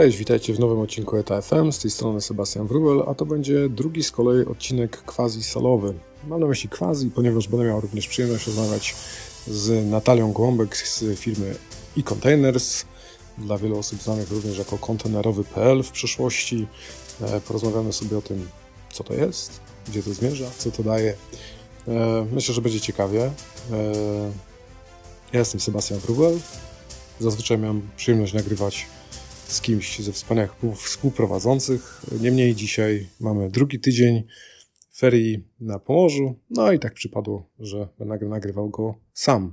Cześć, witajcie w nowym odcinku ETA FM. Z tej strony Sebastian Wrubel, a to będzie drugi z kolei odcinek quasi solowy. Mam na myśli quasi, ponieważ będę miał również przyjemność rozmawiać z Natalią Głąbek z firmy e-Containers, dla wielu osób znanych również jako kontenerowy.pl w przeszłości. E, porozmawiamy sobie o tym, co to jest, gdzie to zmierza, co to daje. E, myślę, że będzie ciekawie. E, ja jestem Sebastian Wrubel. Zazwyczaj mam przyjemność nagrywać z kimś ze wspaniałych współprowadzących. Niemniej dzisiaj mamy drugi tydzień ferii na Pomorzu. No i tak przypadło, że będę nagrywał go sam.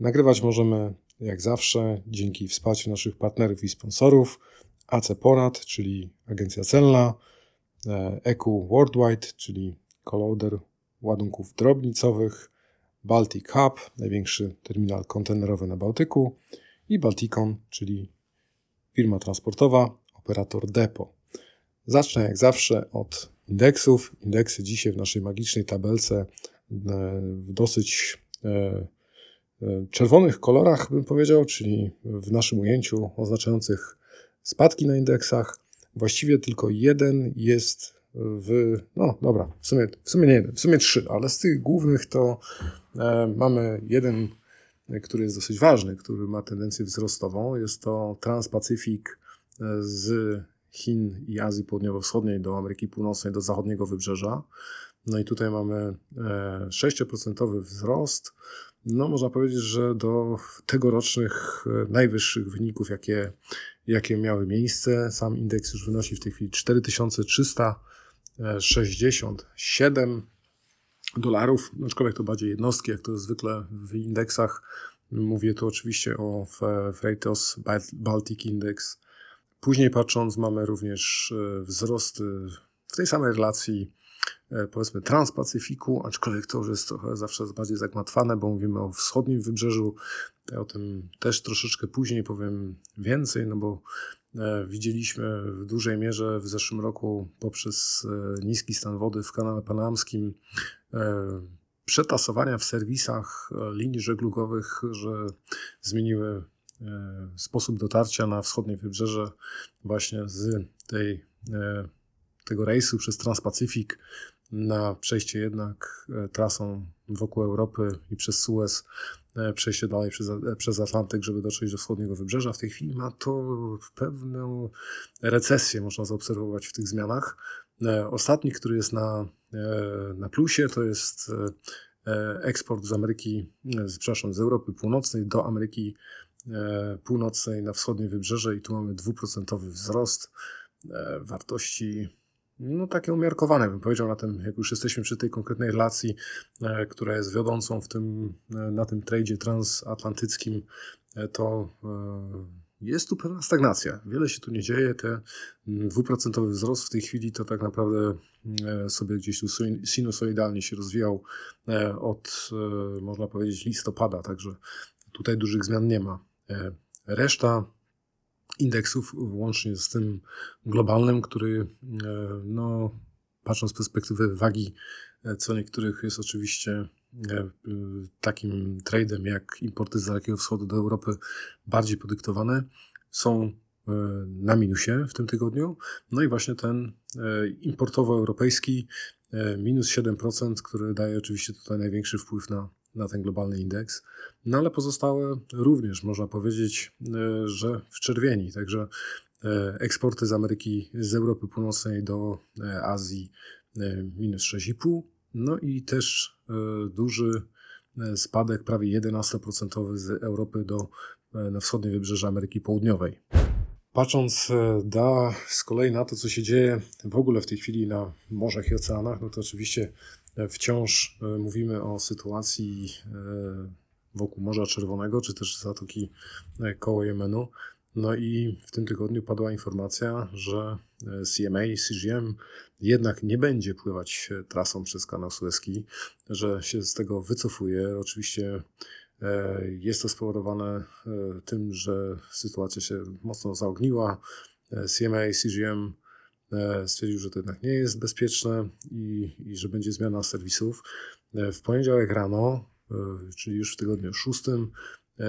Nagrywać możemy jak zawsze dzięki wsparciu naszych partnerów i sponsorów AC Ponad, czyli agencja celna, EQ Worldwide, czyli kolauder ładunków drobnicowych, Baltic Hub, największy terminal kontenerowy na Bałtyku i Balticon, czyli firma transportowa, operator depo. Zacznę jak zawsze od indeksów. Indeksy dzisiaj w naszej magicznej tabelce e, w dosyć e, e, czerwonych kolorach, bym powiedział, czyli w naszym ujęciu oznaczających spadki na indeksach. Właściwie tylko jeden jest w. No dobra, w sumie, w sumie nie jeden, w sumie trzy, ale z tych głównych to mamy jeden który jest dosyć ważny, który ma tendencję wzrostową. Jest to Transpacyfik e, z Chin i Azji Południowo-Wschodniej do Ameryki Północnej, do zachodniego wybrzeża. No i tutaj mamy 6% e, wzrost. No, można powiedzieć, że do tegorocznych e, najwyższych wyników, jakie, jakie miały miejsce, sam indeks już wynosi w tej chwili 4367 dolarów, aczkolwiek to bardziej jednostki, jak to zwykle w indeksach. Mówię tu oczywiście o Freightos Baltic Index. Później patrząc, mamy również e, wzrosty w tej samej relacji, e, powiedzmy, Transpacyfiku, aczkolwiek to już jest trochę zawsze bardziej zagmatwane, bo mówimy o wschodnim wybrzeżu. O tym też troszeczkę później powiem więcej, no bo e, widzieliśmy w dużej mierze w zeszłym roku poprzez niski stan wody w kanale panamskim przetasowania w serwisach e, linii żeglugowych, że zmieniły e, sposób dotarcia na wschodnie wybrzeże właśnie z tej, tego rejsu przez Transpacyfik na przejście jednak trasą wokół Europy i przez Suez, przejście dalej przez, przez Atlantyk, żeby dotrzeć do wschodniego wybrzeża. W tej chwili ma to pewną recesję, można zaobserwować w tych zmianach. Ostatni, który jest na E, na plusie, to jest e, eksport z Ameryki, przepraszam, z Europy Północnej do Ameryki e, Północnej na wschodnie wybrzeże i tu mamy dwuprocentowy wzrost wartości no takie umiarkowane, bym powiedział, na tym, jak już jesteśmy przy tej konkretnej relacji, która jest wiodącą w tym, na tym tradzie transatlantyckim, to jest tu pewna stagnacja. Wiele się tu nie dzieje. Ten dwuprocentowy wzrost w tej chwili to tak naprawdę e, sobie gdzieś tu sinusoidalnie się rozwijał e, od, e, można powiedzieć, listopada, także tutaj dużych zmian nie ma. Reszta indeksów, włącznie z tym globalnym, który, no, patrząc z perspektywy wagi co niektórych jest oczywiście takim tradem jak importy z Dalekiego Wschodu do Europy bardziej podyktowane, są e, na minusie w tym tygodniu. No i właśnie ten e, importowo-europejski minus 7%, który daje oczywiście tutaj największy wpływ na, na ten globalny indeks. No ale pozostałe również można powiedzieć, że w czerwieni. Także eksporty z Ameryki, z Europy Północnej do Azji minus 6,5%. No i też e, duży e, spadek, prawie 11% z Europy do, e, na wschodnie wybrzeże Ameryki Południowej. Patrząc da, z kolei na to, co się dzieje w ogóle w tej chwili na morzach i oceanach, no to oczywiście wciąż mówimy o sytuacji wokół Morza Czerwonego, czy też Zatoki koło Jemenu. No i w tym tygodniu padła informacja, że e, CMA, CGM jednak nie będzie pływać trasą przez kanał Suezki, że się z tego wycofuje. Oczywiście e, jest to spowodowane e, tym, że sytuacja się mocno zaogniła. CMA, CGM stwierdził, że to jednak nie jest bezpieczne i, i że będzie zmiana serwisów. W poniedziałek rano, czyli już w tygodniu szóstym, e,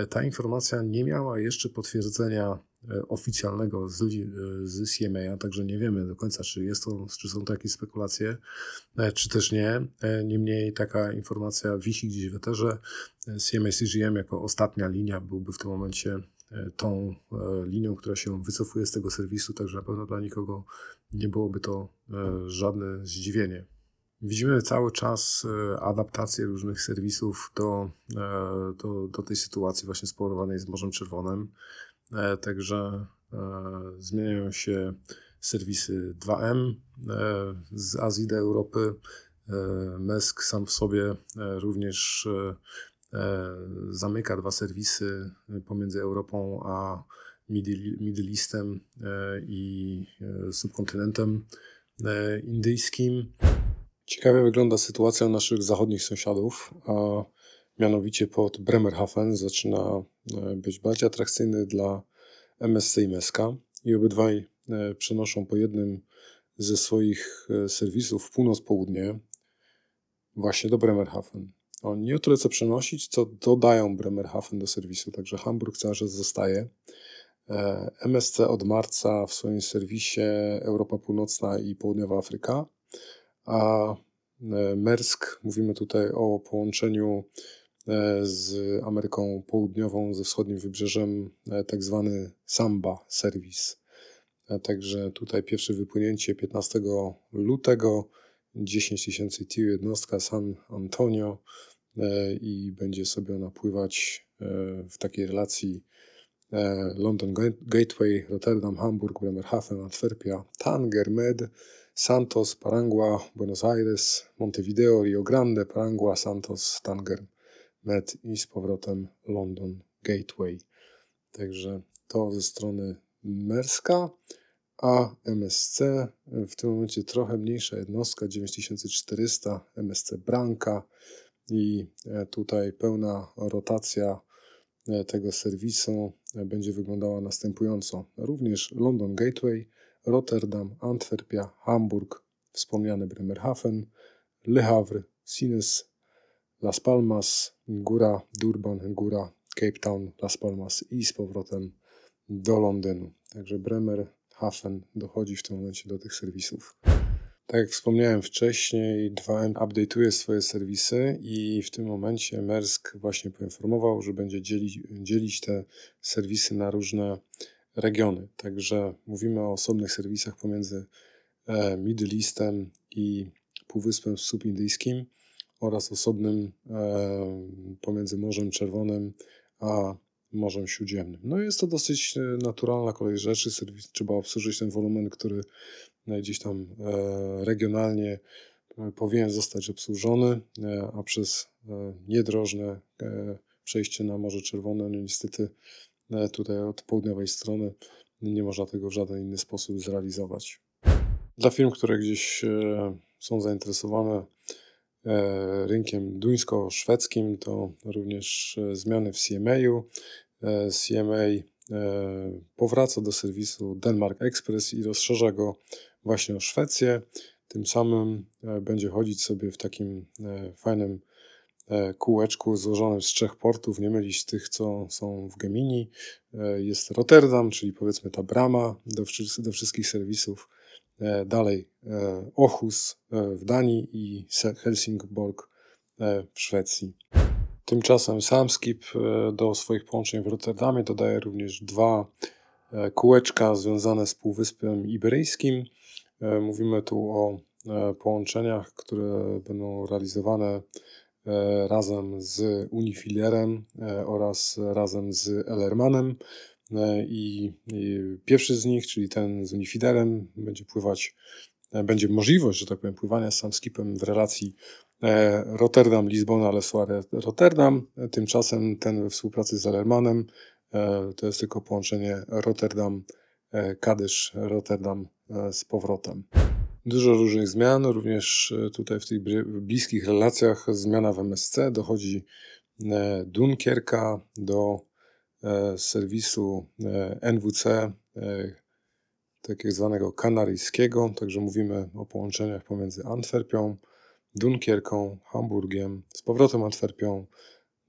ta informacja nie miała jeszcze potwierdzenia e, oficjalnego z, e, z CMA, także nie wiemy do końca, czy, jest to, czy są to jakieś spekulacje, e, czy też nie. E, Niemniej taka informacja wisi gdzieś w eterze. E, CMA CGM jako ostatnia linia byłby w tym momencie e, tą e, linią, która się wycofuje z tego serwisu, także na pewno dla nikogo nie byłoby to e, żadne zdziwienie. Widzimy cały czas e, adaptację różnych serwisów do, e, do, do tej sytuacji właśnie spowodowanej z Morzem Czerwonym. E, Także zmieniają się serwisy 2M e, z Azji do Europy. MESK sam w sobie również zamyka dwa serwisy pomiędzy Europą a Middle Eastem i subkontynentem indyjskim. Ciekawie wygląda sytuacja naszych zachodnich sąsiadów, a mianowicie pod Bremerhaven zaczyna e, być bardziej atrakcyjny dla MSC i MSK i obydwaj e, przenoszą po jednym ze swoich e, serwisów północ-południe właśnie do Bremerhaven. Oni nie tyle co przenosić, co dodają Bremerhaven do serwisu, także Hamburg cały czas zostaje. MSC od marca w swoim serwisie Europa Północna i Południowa Afryka, a e, Mersk, mówimy tutaj o połączeniu e, z Ameryką Południową, ze wschodnim wybrzeżem, e, tak zwany Samba Service. E, Także tutaj pierwsze wypłynięcie 15 lutego, 10 tysięcy TIU jednostka San Antonio i będzie sobie ona pływać w takiej relacji London Gate- Gateway, Rotterdam, Hamburg, Bremerhaven, Antwerpia, Tanger, Med, Santos, Parangua, Buenos Aires, Montevideo, Rio Grande, Parangua, Santos, Tanger, Med i z powrotem London Gateway. Także to ze strony Merska, a MSC w tym momencie trochę mniejsza jednostka 9400 MSC Branka i e, tutaj pełna rotacja e, tego serwisu będzie wyglądała następująco. Również London Gateway, Rotterdam, Antwerpia, Hamburg, wspomniany Bremerhaven, Le Havre, Sines, Las Palmas, Góra, Durban, Góra, Cape Town, Las Palmas i z powrotem do Londynu. Także Bremerhaven dochodzi w tym momencie do tych serwisów. Tak jak wspomniałem wcześniej, 2M update'uje swoje serwisy i w tym momencie Maersk właśnie poinformował, że będzie dzielić te serwisy na różne regiony. Także mówimy o osobnych serwisach pomiędzy e, Middle Eastem i Półwyspem Subindyjskim oraz osobnym e, pomiędzy Morzem Czerwonym a Morzem Śródziemnym. No jest to dosyć e, naturalna kolej rzeczy. Serwis, trzeba obsłużyć ten wolumen, który gdzieś tam regionalnie powinien zostać obsłużony, a przez niedrożne przejście na Morze Czerwone, no niestety tutaj od południowej strony nie można tego w żaden inny sposób zrealizować. Dla firm, które gdzieś e, są zainteresowane e, rynkiem duńsko-szwedzkim, to również e, zmiany w CMA-u. E, CMA e, powraca do serwisu Denmark Express i rozszerza go właśnie o Szwecję. Tym samym e, będzie chodzić sobie w takim e, fajnym e, kółeczku złożonym z trzech portów, nie mylić tych, co są w Gemini. E, Jest Rotterdam, czyli powiedzmy ta brama do, do wszystkich serwisów. E, Dalej e, Ochus e, w Danii i Helsingborg e, w Szwecji. Tymczasem Samskip e, do swoich połączeń w Rotterdamie dodaje również dwa e, kółeczka związane z Półwyspem Iberyjskim. E, Mówimy tu o e, połączeniach, które będą realizowane e, razem z Unifilerem e, oraz razem z Ellermanem. E, I, pierwszy z nich, czyli ten z Unifiderem, będzie pływać, e, będzie możliwość, że tak powiem, pływania z Samskipem w relacji e, Rotterdam, Lizbona, Lesoire, Rotterdam. E, Tymczasem ten we współpracy z Ellermanem e, to jest tylko połączenie Rotterdam, e, Kadysz, Rotterdam e, z powrotem. Dużo różnych zmian, również e, tutaj w tych bli- bliskich relacjach zmiana w MSC dochodzi e, Dunkierka do e, serwisu NWC, e, tak zwanego kanaryjskiego, także mówimy o połączeniach pomiędzy Antwerpią, Dunkierką, Hamburgiem, z powrotem Antwerpią,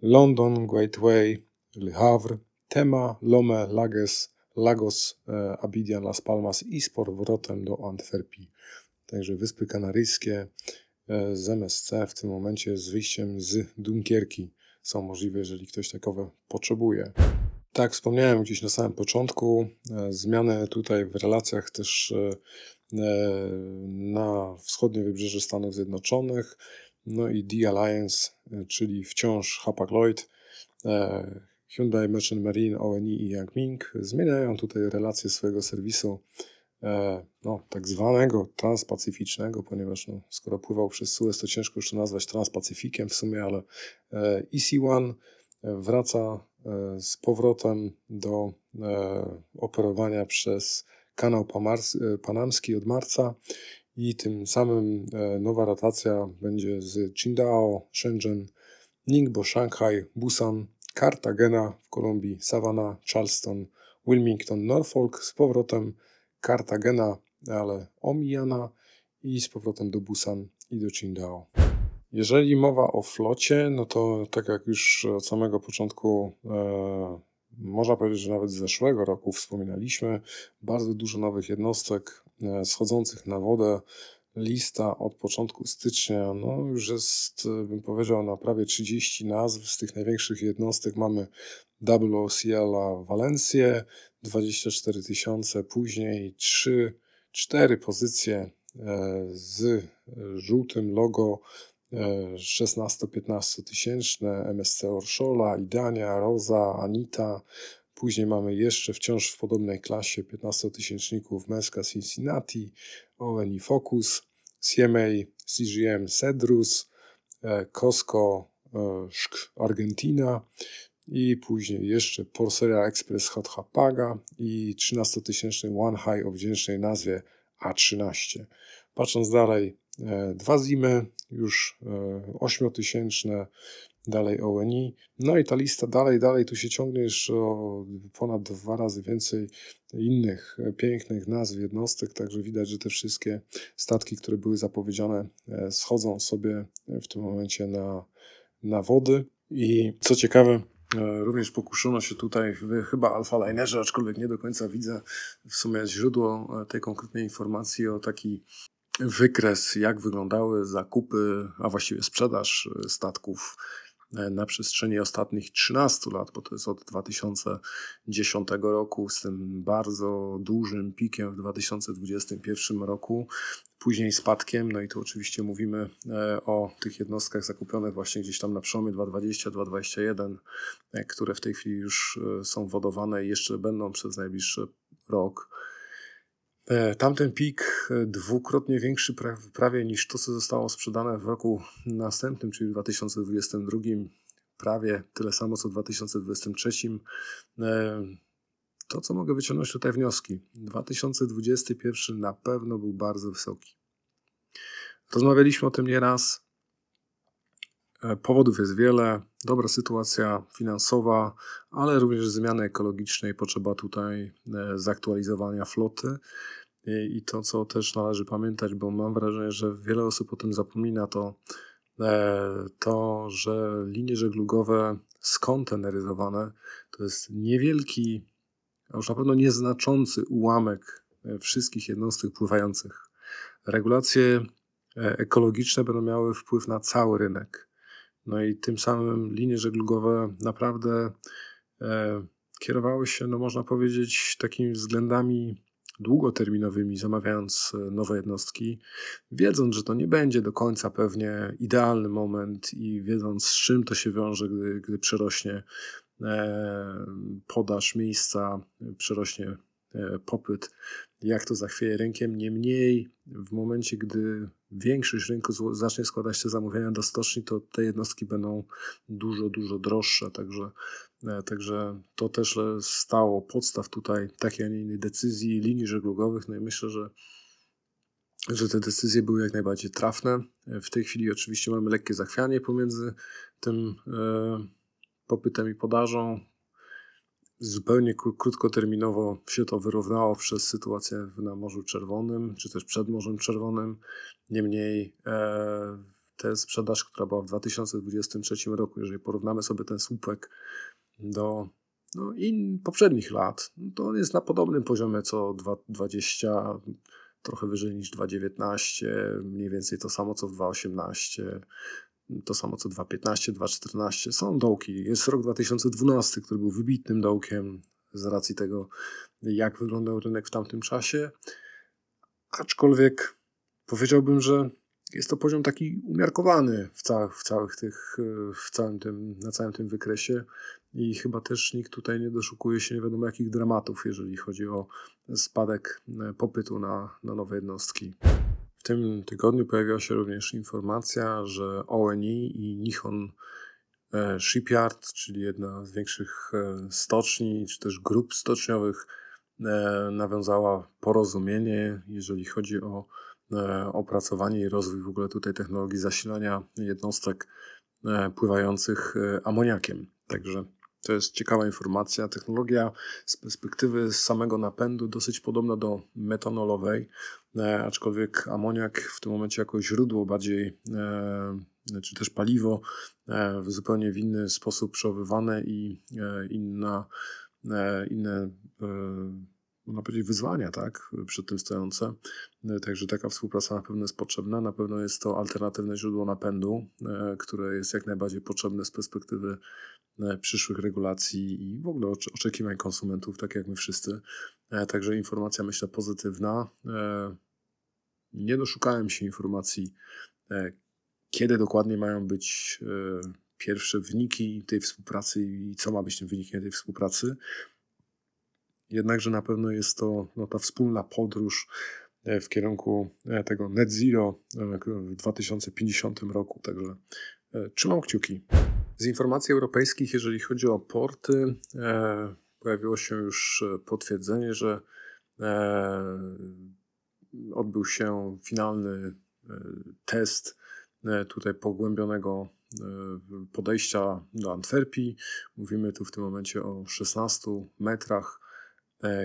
London, Gateway, Le Havre, Tema, Lome, Lages, Lagos, e, Abidjan, Las Palmas i z powrotem do Antwerpii. Także Wyspy Kanaryjskie e, z MSC w tym momencie z wyjściem z Dunkierki są możliwe, jeżeli ktoś takowe potrzebuje. Tak, wspomniałem gdzieś na samym początku, e, zmiany tutaj w relacjach też na wschodnie wybrzeże Stanów Zjednoczonych, no i The Alliance, czyli wciąż Hapag-Lloyd, Hyundai Merchant Marine, ONI i Yang Ming zmieniają tutaj relacje swojego serwisu e, no, tak zwanego transpacyficznego, ponieważ no, skoro pływał przez Suez, to ciężko już to nazwać transpacyfikiem w sumie, ale e, EC1 wraca e, z powrotem do operowania przez kanał panamski od marca i tym samym nowa rotacja będzie z Qingdao, Shenzhen, Ningbo, Shanghai, Busan, Cartagena w Kolumbii, Savannah, Charleston, Wilmington, Norfolk, z powrotem Cartagena, ale omijana i z powrotem do Busan i do Qingdao. Jeżeli mowa o flocie, no to tak jak już od samego początku, e, można powiedzieć, że nawet z zeszłego roku wspominaliśmy, bardzo dużo nowych jednostek e, schodzących na wodę lista od początku stycznia no już jest, bym powiedział, na prawie 30 nazw. Z tych największych jednostek mamy WOCL Valencję, 24 tysiące, później 3, 4 pozycje e, z żółtym logo 16-15 e, tysięczne, MSC Orszola, Idania, Rosa, Anita, Później mamy jeszcze wciąż w podobnej klasie 15-tysięczników Meska Cincinnati, ONI Focus, CMA CGM Cedrus, e, Costco e, Szk Argentina i później jeszcze Porceria Express Hapaga i 13-tysięczny One High o wdzięcznej nazwie A13. Patrząc dalej, e, dwa zimy, już 8-tysięczne dalej ONI. No i ta lista dalej, dalej tu się ciągnie jeszcze o ponad dwa razy więcej innych pięknych nazw jednostek, także widać, że te wszystkie statki, które były zapowiedziane, e, schodzą sobie w tym momencie na, na wody. I co ciekawe, e, Również pokuszono się tutaj w chyba Alfa Linerze, aczkolwiek nie do końca widzę w sumie źródło e, tej konkretnej informacji o taki wykres, jak wyglądały zakupy, a właściwie sprzedaż statków E, na przestrzeni ostatnich 13 lat, bo to jest od 2010 roku, z tym bardzo dużym pikiem w 2021 roku, później spadkiem, no i tu oczywiście mówimy e, o tych jednostkach zakupionych właśnie gdzieś tam na przełomie 2.20-2.21, e, które w tej chwili już są wodowane i jeszcze będą przez najbliższy rok. E, tamten pik e, dwukrotnie większy prawie niż to, co zostało sprzedane w roku następnym, czyli w 2022, prawie tyle samo co w 2023. E, to, co mogę wyciągnąć tutaj wnioski. 2021 na pewno był bardzo wysoki. Rozmawialiśmy o tym nieraz. Powodów jest wiele. Dobra sytuacja finansowa, ale również zmiany ekologiczne i potrzeba tutaj zaktualizowania floty. I to, co też należy pamiętać, bo mam wrażenie, że wiele osób o tym zapomina, to e, to, że linie żeglugowe skonteneryzowane to jest niewielki, a już na pewno nieznaczący ułamek e, wszystkich jednostek pływających. Regulacje e, ekologiczne będą miały wpływ na cały rynek. No i tym samym linie żeglugowe naprawdę kierowały się, no można powiedzieć, takimi względami długoterminowymi, zamawiając e, nowe jednostki, wiedząc, że to nie będzie do końca pewnie idealny moment i wiedząc, z czym to się wiąże, gdy, gdy przerośnie e, podaż miejsca, przerośnie e, popyt, jak to zachwieje rynkiem. Niemniej, w momencie, gdy większość rynku zacznie składać te zamówienia do stoczni, to te jednostki będą dużo, dużo droższe. Także E, także to też stało podstaw tutaj takiej, a nie innej decyzji linii żeglugowych. No i myślę, że, że te decyzje były jak najbardziej trafne. E, w tej chwili oczywiście mamy lekkie zachwianie pomiędzy tym e, popytem i podażą. Zupełnie krótkoterminowo się to wyrównało przez sytuację na Morzu Czerwonym, czy też przed Morzem Czerwonym. Niemniej e, sprzedaż, która była w 2023 roku, jeżeli porównamy sobie ten słupek do no, in poprzednich lat, no to on jest na podobnym poziomie co 2020, trochę wyżej niż 2,19, mniej więcej to samo co w 2,18, to samo co 2,15, 2,14. Są dołki. Jest rok 2012, który był wybitnym dołkiem z racji tego, jak wyglądał rynek w tamtym czasie. Aczkolwiek powiedziałbym, że jest to poziom taki umiarkowany w, całych, w całych tych, w całym tym, na całym tym wykresie i chyba też nikt tutaj nie doszukuje się nie wiadomo jakich dramatów, jeżeli chodzi o spadek popytu na, na nowe jednostki. W tym tygodniu pojawiła się również informacja, że ONI i Nihon e, Shipyard, czyli jedna z większych e, stoczni, czy też grup stoczniowych, nawiązała porozumienie, jeżeli chodzi o opracowanie i rozwój w ogóle tutaj technologii zasilania jednostek pływających amoniakiem. Także to jest ciekawa informacja. Technologia z perspektywy samego napędu dosyć podobna do metanolowej, e, aczkolwiek amoniak w tym momencie jako źródło bardziej, e, czy też paliwo, e, w zupełnie inny sposób przechowywane i inna, inne można powiedzieć, wyzwania tak, przed tym stojące. Także taka współpraca na pewno jest potrzebna. Na pewno jest to alternatywne źródło napędu, które jest jak najbardziej potrzebne z perspektywy E, przyszłych regulacji i w ogóle oczekiwań konsumentów, tak jak my wszyscy. E, także informacja, myślę, pozytywna. E, nie doszukałem się informacji, kiedy dokładnie mają być pierwsze wyniki tej współpracy i co ma być tym wynikiem tej współpracy. Jednakże na pewno jest to no, ta wspólna podróż w kierunku tego net zero w 2050 roku. Także trzymam kciuki. Z informacji europejskich, jeżeli chodzi o porty, e, pojawiło się już potwierdzenie, że e, odbył się finalny e, test e, tutaj pogłębionego e, podejścia do Antwerpii. Mówimy tu w tym momencie o 16 metrach e,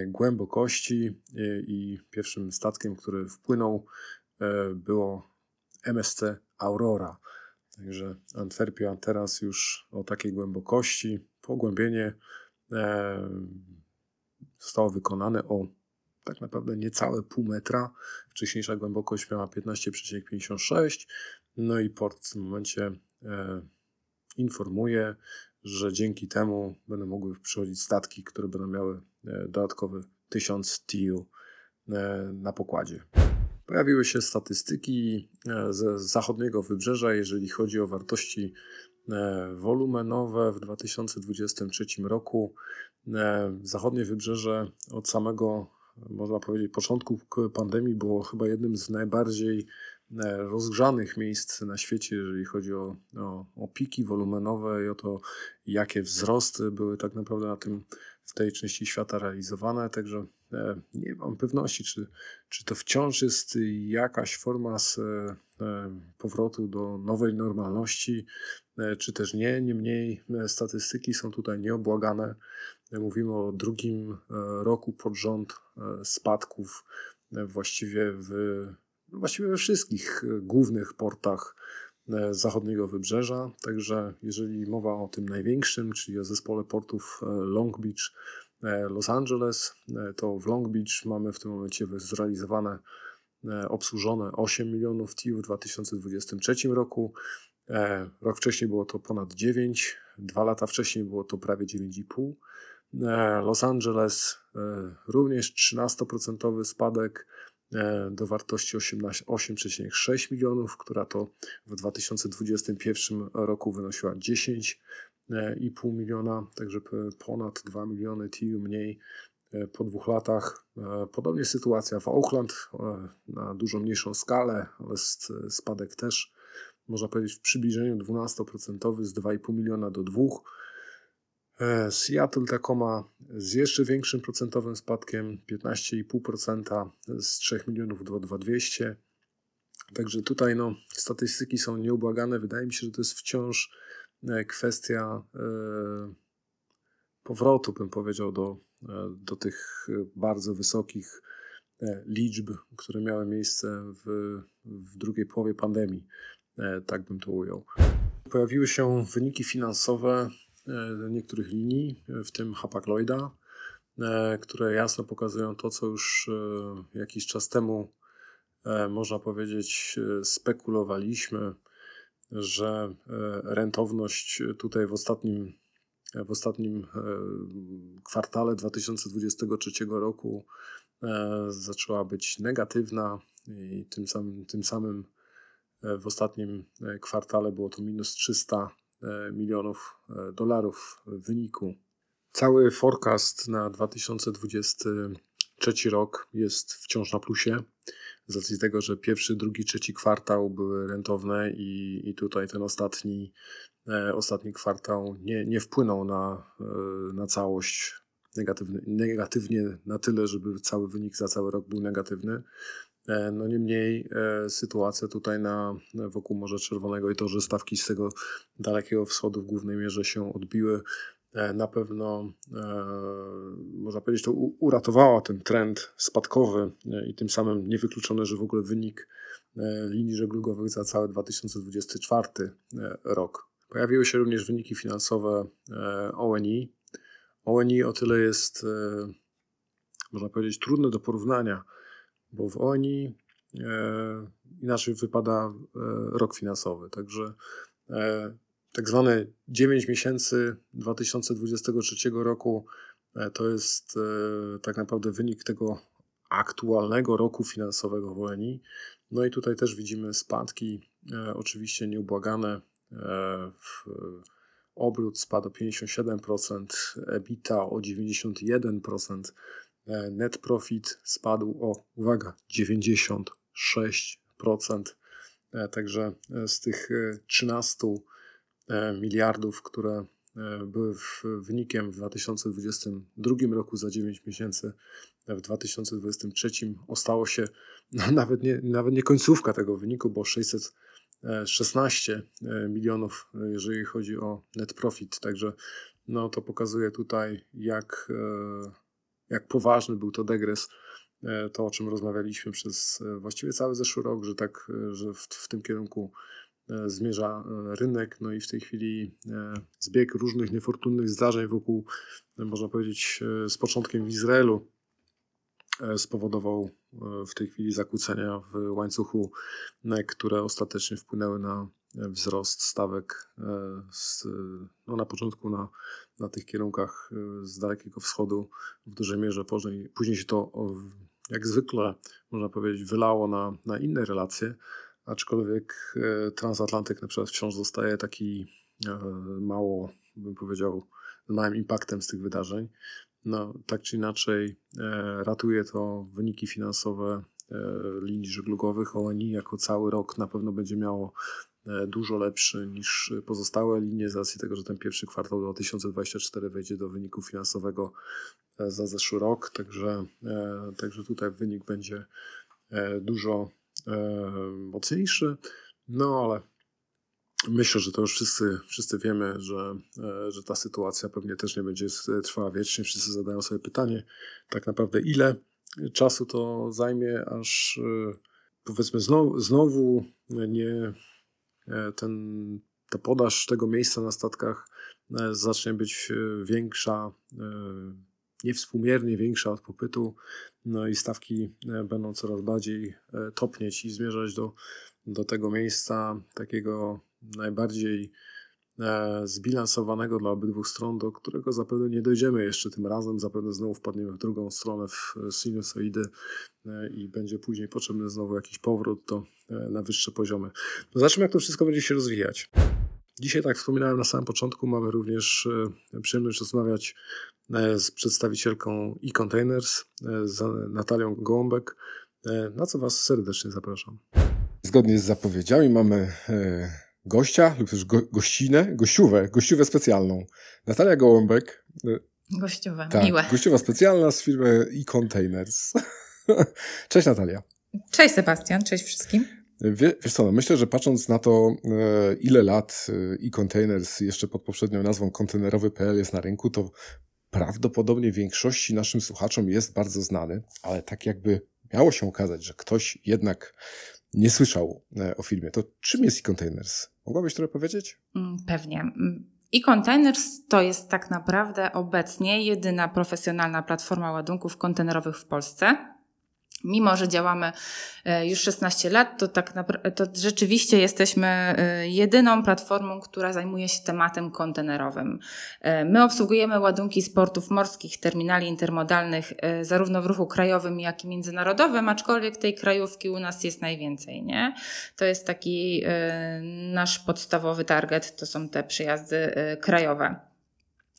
głębokości i pierwszym statkiem, który wpłynął było MSC Aurora. Także Antwerpia teraz już o takiej głębokości, pogłębienie e, zostało wykonane o tak naprawdę niecałe pół metra. Wcześniejsza głębokość miała 15,56. No i port w tym momencie e, informuje, że dzięki temu będą mogły przychodzić statki, które będą miały e, dodatkowy 1000 TU e, na pokładzie. Pojawiły się statystyki e, ze zachodniego wybrzeża, jeżeli chodzi o wartości wolumenowe w 2023 roku. Zachodnie wybrzeże od samego, można powiedzieć, początku pandemii było chyba jednym z najbardziej rozgrzanych miejsc na świecie, jeżeli chodzi o, o, o piki wolumenowe i o to, jakie wzrosty były tak naprawdę na tym, w tej części świata realizowane. Także E, nie mam pewności, czy, czy to wciąż jest jakaś forma z, e, powrotu do nowej normalności, e, czy też nie. Niemniej statystyki są tutaj nieobłagane. Mówimy o drugim roku pod rząd spadków właściwie w właściwie we wszystkich głównych portach zachodniego wybrzeża. Także jeżeli mowa o tym największym, czyli o zespole portów Long Beach, E, Los Angeles, e, to w Long Beach mamy w tym momencie zrealizowane, e, obsłużone 8 milionów TIU w 2023 roku. Rok wcześniej było to ponad 9, dwa lata wcześniej było to prawie 9,5. Los Angeles również 13% spadek do wartości 8,6 milionów, która to w 2021 roku wynosiła 10 2,5 miliona, także ponad 2 miliony TIU mniej e, po dwóch latach. E, podobnie sytuacja w Oakland e, na dużo mniejszą skalę, ale spadek też można powiedzieć w przybliżeniu 12% z 2,5 miliona do 2. Seattle Tacoma z jeszcze większym procentowym spadkiem 15,5% z 3 milionów do 2,200. Także tutaj no, statystyki są nieubłagane. Wydaje mi się, że to jest wciąż E, kwestia e, powrotu, bym powiedział, do, e, do tych bardzo wysokich liczb, które miały miejsce w, w drugiej połowie pandemii. Tak bym to ujął. Pojawiły się wyniki finansowe niektórych linii, w tym Hapag-Lloyda, które jasno pokazują to, co już jakiś czas temu można powiedzieć spekulowaliśmy, że rentowność tutaj w ostatnim w ostatnim e, kwartale 2023 roku e, zaczęła być negatywna i tym samym, tym samym e, w ostatnim kwartale było to minus 300 milionów dolarów w wyniku. Cały forecast na 2023 rok jest wciąż na plusie. Z racji tego, że pierwszy, drugi, trzeci kwartał były rentowne i, i tutaj ten ostatni E, ostatni kwartał nie, nie wpłynął na, e, na całość negatywny, negatywnie na tyle, żeby cały wynik za cały rok był negatywny. E, no niemniej sytuacja tutaj na, wokół Morza Czerwonego i to, że stawki z tego dalekiego wschodu w głównej mierze się odbiły, na pewno można powiedzieć, to uratowała ten trend spadkowy i tym samym niewykluczone, że w ogóle wynik linii żeglugowych za cały 2024 rok Pojawiły się również wyniki finansowe e, ONI. ONI o tyle jest, e, można powiedzieć, trudne do porównania, bo w ONI e, inaczej wypada rok finansowy. Także tak zwane 9 miesięcy 2023 roku to jest tak naprawdę wynik tego aktualnego roku finansowego w ONI. No i tutaj też widzimy spadki, oczywiście nieubłagane E, obrót spadł o 57%, EBITDA o 91%, e, net profit spadł o, uwaga, 96%. E, także z tych 13 miliardów, które były wynikiem w 2022 roku za 9 miesięcy, w 2023 ostało się no, nawet, nie, nawet nie końcówka tego wyniku, bo 600 16 e, milionów, e, jeżeli chodzi o net profit. Także no, to pokazuje tutaj, jak, e, jak poważny był to degres. To, o czym rozmawialiśmy przez właściwie cały zeszły rok, że tak, że w, w tym kierunku zmierza rynek. No i w tej chwili zbieg różnych niefortunnych zdarzeń wokół, można powiedzieć, z początkiem w Izraelu spowodował w tej chwili zakłócenia w łańcuchu, e, które ostatecznie wpłynęły na wzrost stawek e, z, no na początku na, na tych kierunkach e, z Dalekiego Wschodu w dużej mierze. Później, później się to jak zwykle, można powiedzieć, wylało na, na inne relacje, aczkolwiek transatlantyk na przykład wciąż zostaje taki mało, bym powiedział, małym impaktem z tych wydarzeń no, tak czy inaczej e, ratuje to wyniki finansowe e, linii żeglugowych. ONI jako cały rok na pewno będzie miało e, dużo lepszy niż pozostałe linie z racji tego, że ten pierwszy kwartał 2024 wejdzie do wyniku finansowego za zeszły rok, także, także tutaj wynik będzie dużo mocniejszy, no ale Myślę, że to już wszyscy, wszyscy wiemy, że, e, że ta sytuacja pewnie też nie będzie trwała wiecznie. Wszyscy zadają sobie pytanie, tak naprawdę ile czasu to zajmie, aż e, powiedzmy znowu, znowu nie e, ten, ta podaż tego miejsca na statkach zacznie być większa, niewspółmiernie większa od popytu, no i stawki będą coraz bardziej topnieć i zmierzać do, do tego miejsca takiego najbardziej e, zbilansowanego dla obydwu stron, do którego zapewne nie dojdziemy jeszcze tym razem. Zapewne znowu wpadniemy w drugą stronę, w sinusoidy e, i będzie później potrzebny znowu jakiś powrót do, e, na wyższe poziomy. No zobaczymy, jak to wszystko będzie się rozwijać. Dzisiaj, tak wspominałem na samym początku, mamy również przyjemność rozmawiać z przedstawicielką e-Containers, z Natalią Gołąbek, na co Was serdecznie zapraszam. Zgodnie z zapowiedziami mamy gościa lub też go, gościnę, gościówę, gościówę specjalną. Natalia Gołąbek. Y, gościowa, tak, miłe. Gościowa specjalna z firmy e-Containers. Cześć Natalia. Cześć Sebastian, cześć wszystkim. Wie, wiesz co, no myślę, że patrząc na to, e, ile lat e-Containers jeszcze pod poprzednią nazwą kontenerowy.pl jest na rynku, to prawdopodobnie większości naszym słuchaczom jest bardzo znany, ale tak jakby miało się okazać, że ktoś jednak nie słyszał e, o filmie, to czym jest e-Containers? Mogłabyś trochę powiedzieć? Mm, pewnie. Mm, E-Containers to jest tak naprawdę obecnie jedyna profesjonalna platforma ładunków kontenerowych w Polsce. Mimo, że działamy e, już 16 lat, to tak to rzeczywiście jesteśmy e, jedyną platformą, która zajmuje się tematem kontenerowym. E, my obsługujemy ładunki z portów morskich, terminali intermodalnych, zarówno w ruchu krajowym, jak i międzynarodowym, aczkolwiek tej krajówki u nas jest najwięcej, nie? To jest taki nasz podstawowy target, to są te przyjazdy krajowe.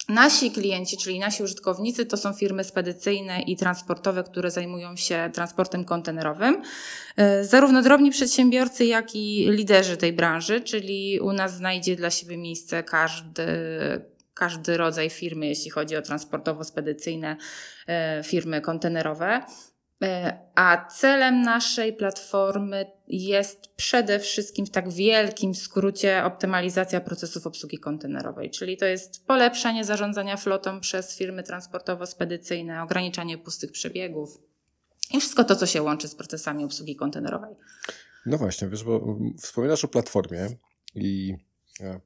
Nasi klienci, czyli nasi użytkownicy, to są firmy spedycyjne i transportowe, które zajmują się transportem kontenerowym. E, zarówno drobni przedsiębiorcy, jak i liderzy tej branży, czyli u nas znajdzie dla siebie miejsce każdy, każdy rodzaj firmy, jeśli chodzi o transportowo-spedycyjne e, firmy kontenerowe. E, a celem naszej platformy jest przede wszystkim w tak wielkim skrócie optymalizacja procesów obsługi kontenerowej, czyli to jest polepszenie zarządzania flotą przez firmy transportowo-spedycyjne, ograniczanie pustych przebiegów i wszystko to, co się łączy z procesami obsługi kontenerowej. No właśnie, wiesz, bo wspominasz o platformie i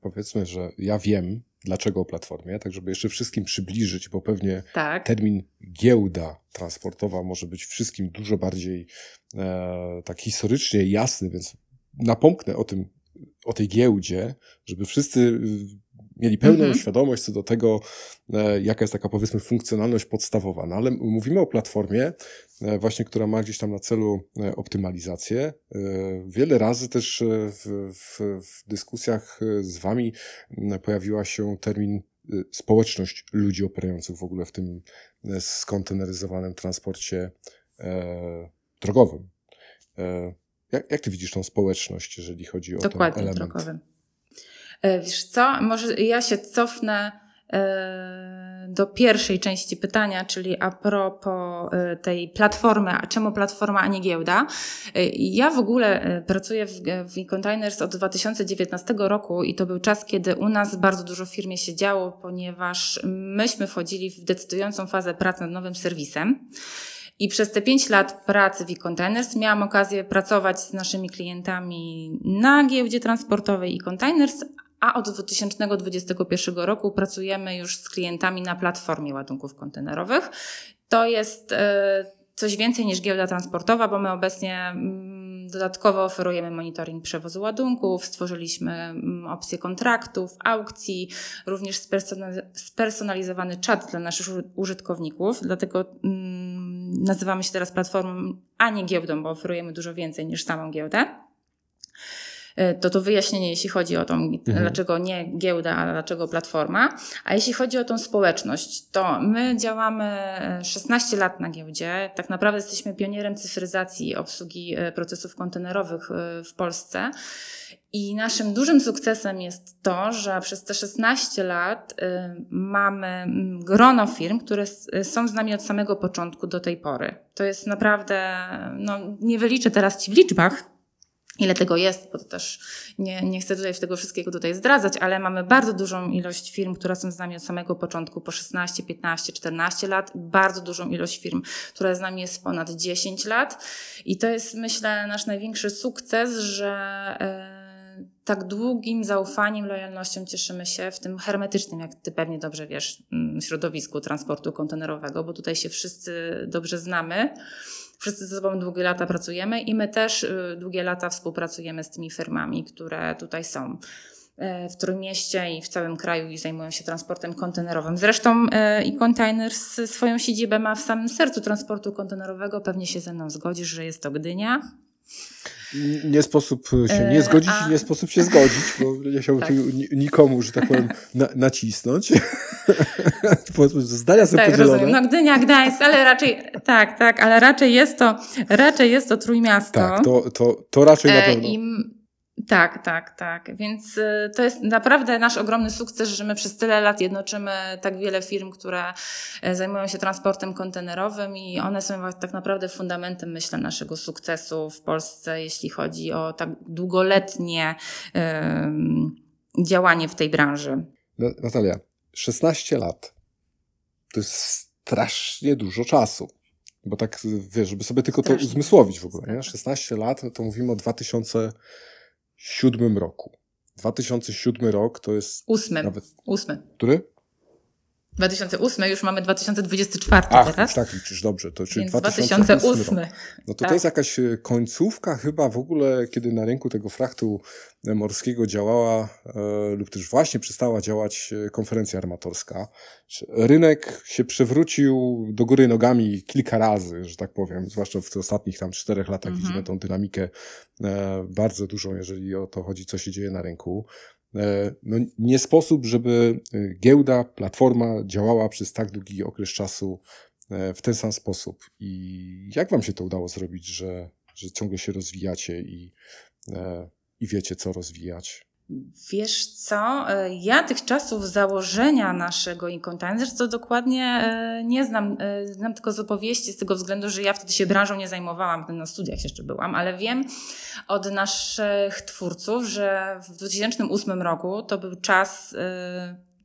powiedzmy, że ja wiem, dlaczego o platformie, tak żeby jeszcze wszystkim przybliżyć, bo pewnie tak. termin giełda transportowa może być wszystkim dużo bardziej e, tak historycznie jasny, więc napomknę o tym, o tej giełdzie, żeby wszyscy mieli pełną mhm. świadomość co do tego, e, jaka jest taka powiedzmy funkcjonalność podstawowa. No ale mówimy o platformie, e, właśnie, która ma gdzieś tam na celu e, optymalizację. Wiele razy też w, w, w dyskusjach z Wami pojawiła się termin społeczność ludzi operujących w ogóle w tym skonteneryzowanym transporcie drogowym. Jak, jak ty widzisz tą społeczność, jeżeli chodzi o Dokładnie, ten element? drogowym. E, wiesz co, może ja się cofnę e, do pierwszej części pytania, czyli a propos e, tej platformy, a czemu platforma, a nie giełda. Ja w ogóle pracuję w, w e-containers od 2019 roku i to był czas, kiedy u nas bardzo dużo w firmie się działo, ponieważ myśmy wchodzili w decydującą fazę pracy nad nowym serwisem. I przez te pięć lat pracy w e-containers miałam okazję pracować z naszymi klientami na giełdzie transportowej e-containers, a od 2021 roku pracujemy już z klientami na platformie ładunków kontenerowych. To jest e, coś więcej niż giełda transportowa, bo my obecnie mm, dodatkowo oferujemy monitoring przewozu ładunków, stworzyliśmy mm, opcje kontraktów, aukcji, również spersonalizowany czat dla naszych użytkowników, dlatego mm, nazywamy się teraz platformą, a nie giełdą, bo oferujemy dużo więcej niż samą giełdę. E, to to wyjaśnienie, jeśli chodzi o tą, mhm. dlaczego nie giełda, a dlaczego platforma. A jeśli chodzi o tą społeczność, to my działamy 16 e, lat na giełdzie. Tak naprawdę jesteśmy pionierem cyfryzacji obsługi e, procesów kontenerowych w Polsce. I naszym dużym sukcesem jest to, że przez te 16 lat mamy grono firm, które są z nami od samego początku do tej pory. To jest naprawdę, no nie wyliczę teraz Ci w liczbach, ile tego jest, bo to też nie, nie chcę tutaj tego wszystkiego tutaj zdradzać, ale mamy bardzo dużą ilość firm, które są z nami od samego początku, po 16, 15, 14 lat, bardzo dużą ilość firm, która z nami jest ponad 10 lat. I to jest myślę nasz największy sukces, że e, tak długim zaufaniem, lojalnością cieszymy się w tym hermetycznym, jak ty pewnie dobrze wiesz, mm, środowisku transportu kontenerowego, bo tutaj się wszyscy dobrze znamy wszyscy ze sobą długie lata pracujemy i my też y, długie lata współpracujemy z tymi firmami, które tutaj są e, w Trójmieście i w całym kraju i zajmują się transportem kontenerowym. Zresztą e, e-containers swoją siedzibę ma w samym sercu transportu kontenerowego. Pewnie się ze mną zgodzisz, że jest to Gdynia. Nie sposób się nie e, zgodzić i nie sposób się zgodzić, bo nie chciałbym tak. tu nikomu, że tak powiem, na, nacisnąć. Zdania są tak, podzielone. Rozumiem. No Gdynia, Gdańsk, ale raczej, tak, tak, ale raczej jest to, raczej jest to Trójmiasto. Tak, to, to, to raczej na e, pewno. I tak, tak, tak. Więc y, to jest naprawdę nasz ogromny sukces, że my przez tyle lat jednoczymy tak wiele firm, które e, zajmują się transportem kontenerowym i one są tak naprawdę fundamentem, myślę, naszego sukcesu w Polsce, jeśli chodzi o tak długoletnie działanie w tej branży. Natalia, 16 lat to jest strasznie dużo czasu. Bo tak, wiesz, żeby sobie tylko to uzmysłowić w ogóle, nie? 16 lat, to mówimy o 2000 2007 roku. 2007 rok to jest. Ósmy. Nawet... Ósmy. Który? 2008, już mamy 2024 Ach, teraz. tak liczysz, dobrze. To czyli Więc 2008. 2008. Rok. No to tak. to jest jakaś e, końcówka chyba w ogóle, kiedy na rynku tego frachtu e, morskiego działała e, lub też właśnie przestała działać e, konferencja armatorska. Rynek się przewrócił do góry nogami kilka razy, że tak powiem, zwłaszcza w tych ostatnich tam czterech latach Mhm. widzimy tą dynamikę e, bardzo dużą, jeżeli o to chodzi, co się dzieje na rynku. E, No, nie sposób, żeby e, giełda, platforma działała przez tak długi okres czasu e, w ten sam sposób. I jak wam się to udało zrobić, że, że ciągle się rozwijacie i, i wiecie, co rozwijać? Wiesz co, e, ja tych czasów założenia naszego Incontainers to dokładnie e, nie znam. E, Znam tylko z opowieści z tego względu, że ja wtedy się branżą nie zajmowałam, wtedy na studiach jeszcze byłam, ale wiem od naszych twórców, że w 2008 roku to był czas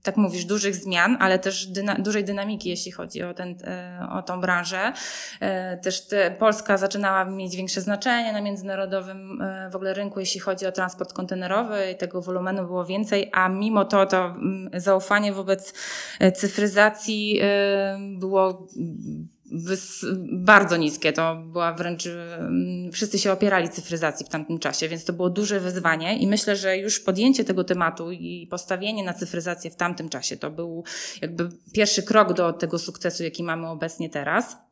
tak mówisz, dużych zmian, ale też dyna dużej dynamiki, jeśli chodzi o, ten, e, o tą branżę. E, Też te, Polska zaczynała mieć większe znaczenie na międzynarodowym e, w ogóle rynku, jeśli chodzi o transport kontenerowy i tego wolumenu było więcej, a mimo to to mm, zaufanie wobec cyfryzacji było bardzo niskie. To była wręcz, mm, wszyscy się opierali cyfryzacji w tamtym czasie, więc to było duże wyzwanie i myślę, że już podjęcie tego tematu i postawienie na cyfryzację w tamtym czasie to był jakby pierwszy krok do tego sukcesu, jaki mamy obecnie teraz.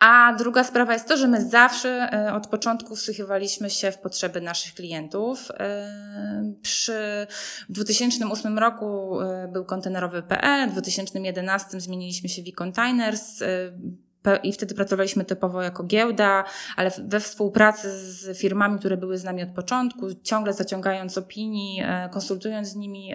A druga sprawa jest to, że my zawsze e, od początku wsłuchiwaliśmy się w potrzeby naszych klientów. E, Przy w 2008 roku e, był kontenerowy.pl, w 2011 zmieniliśmy się w e-containers. I wtedy pracowaliśmy typowo jako giełda, ale we współpracy z firmami, które były z nami od początku, ciągle zaciągając opinii, konsultując z nimi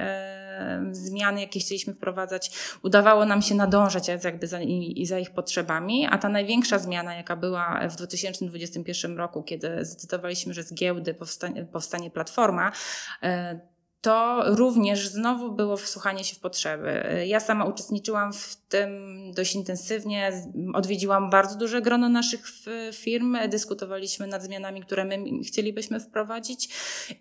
zmiany, jakie chcieliśmy wprowadzać, udawało nam się nadążać jakby za, i, za ich potrzebami. A ta największa zmiana, jaka była w 2021 roku, kiedy zdecydowaliśmy, że z giełdy powstanie, powstanie platforma, to również znowu było wsłuchanie się w potrzeby. Ja sama uczestniczyłam w tym dość intensywnie, odwiedziłam bardzo duże grono naszych firm, dyskutowaliśmy nad zmianami, które my chcielibyśmy wprowadzić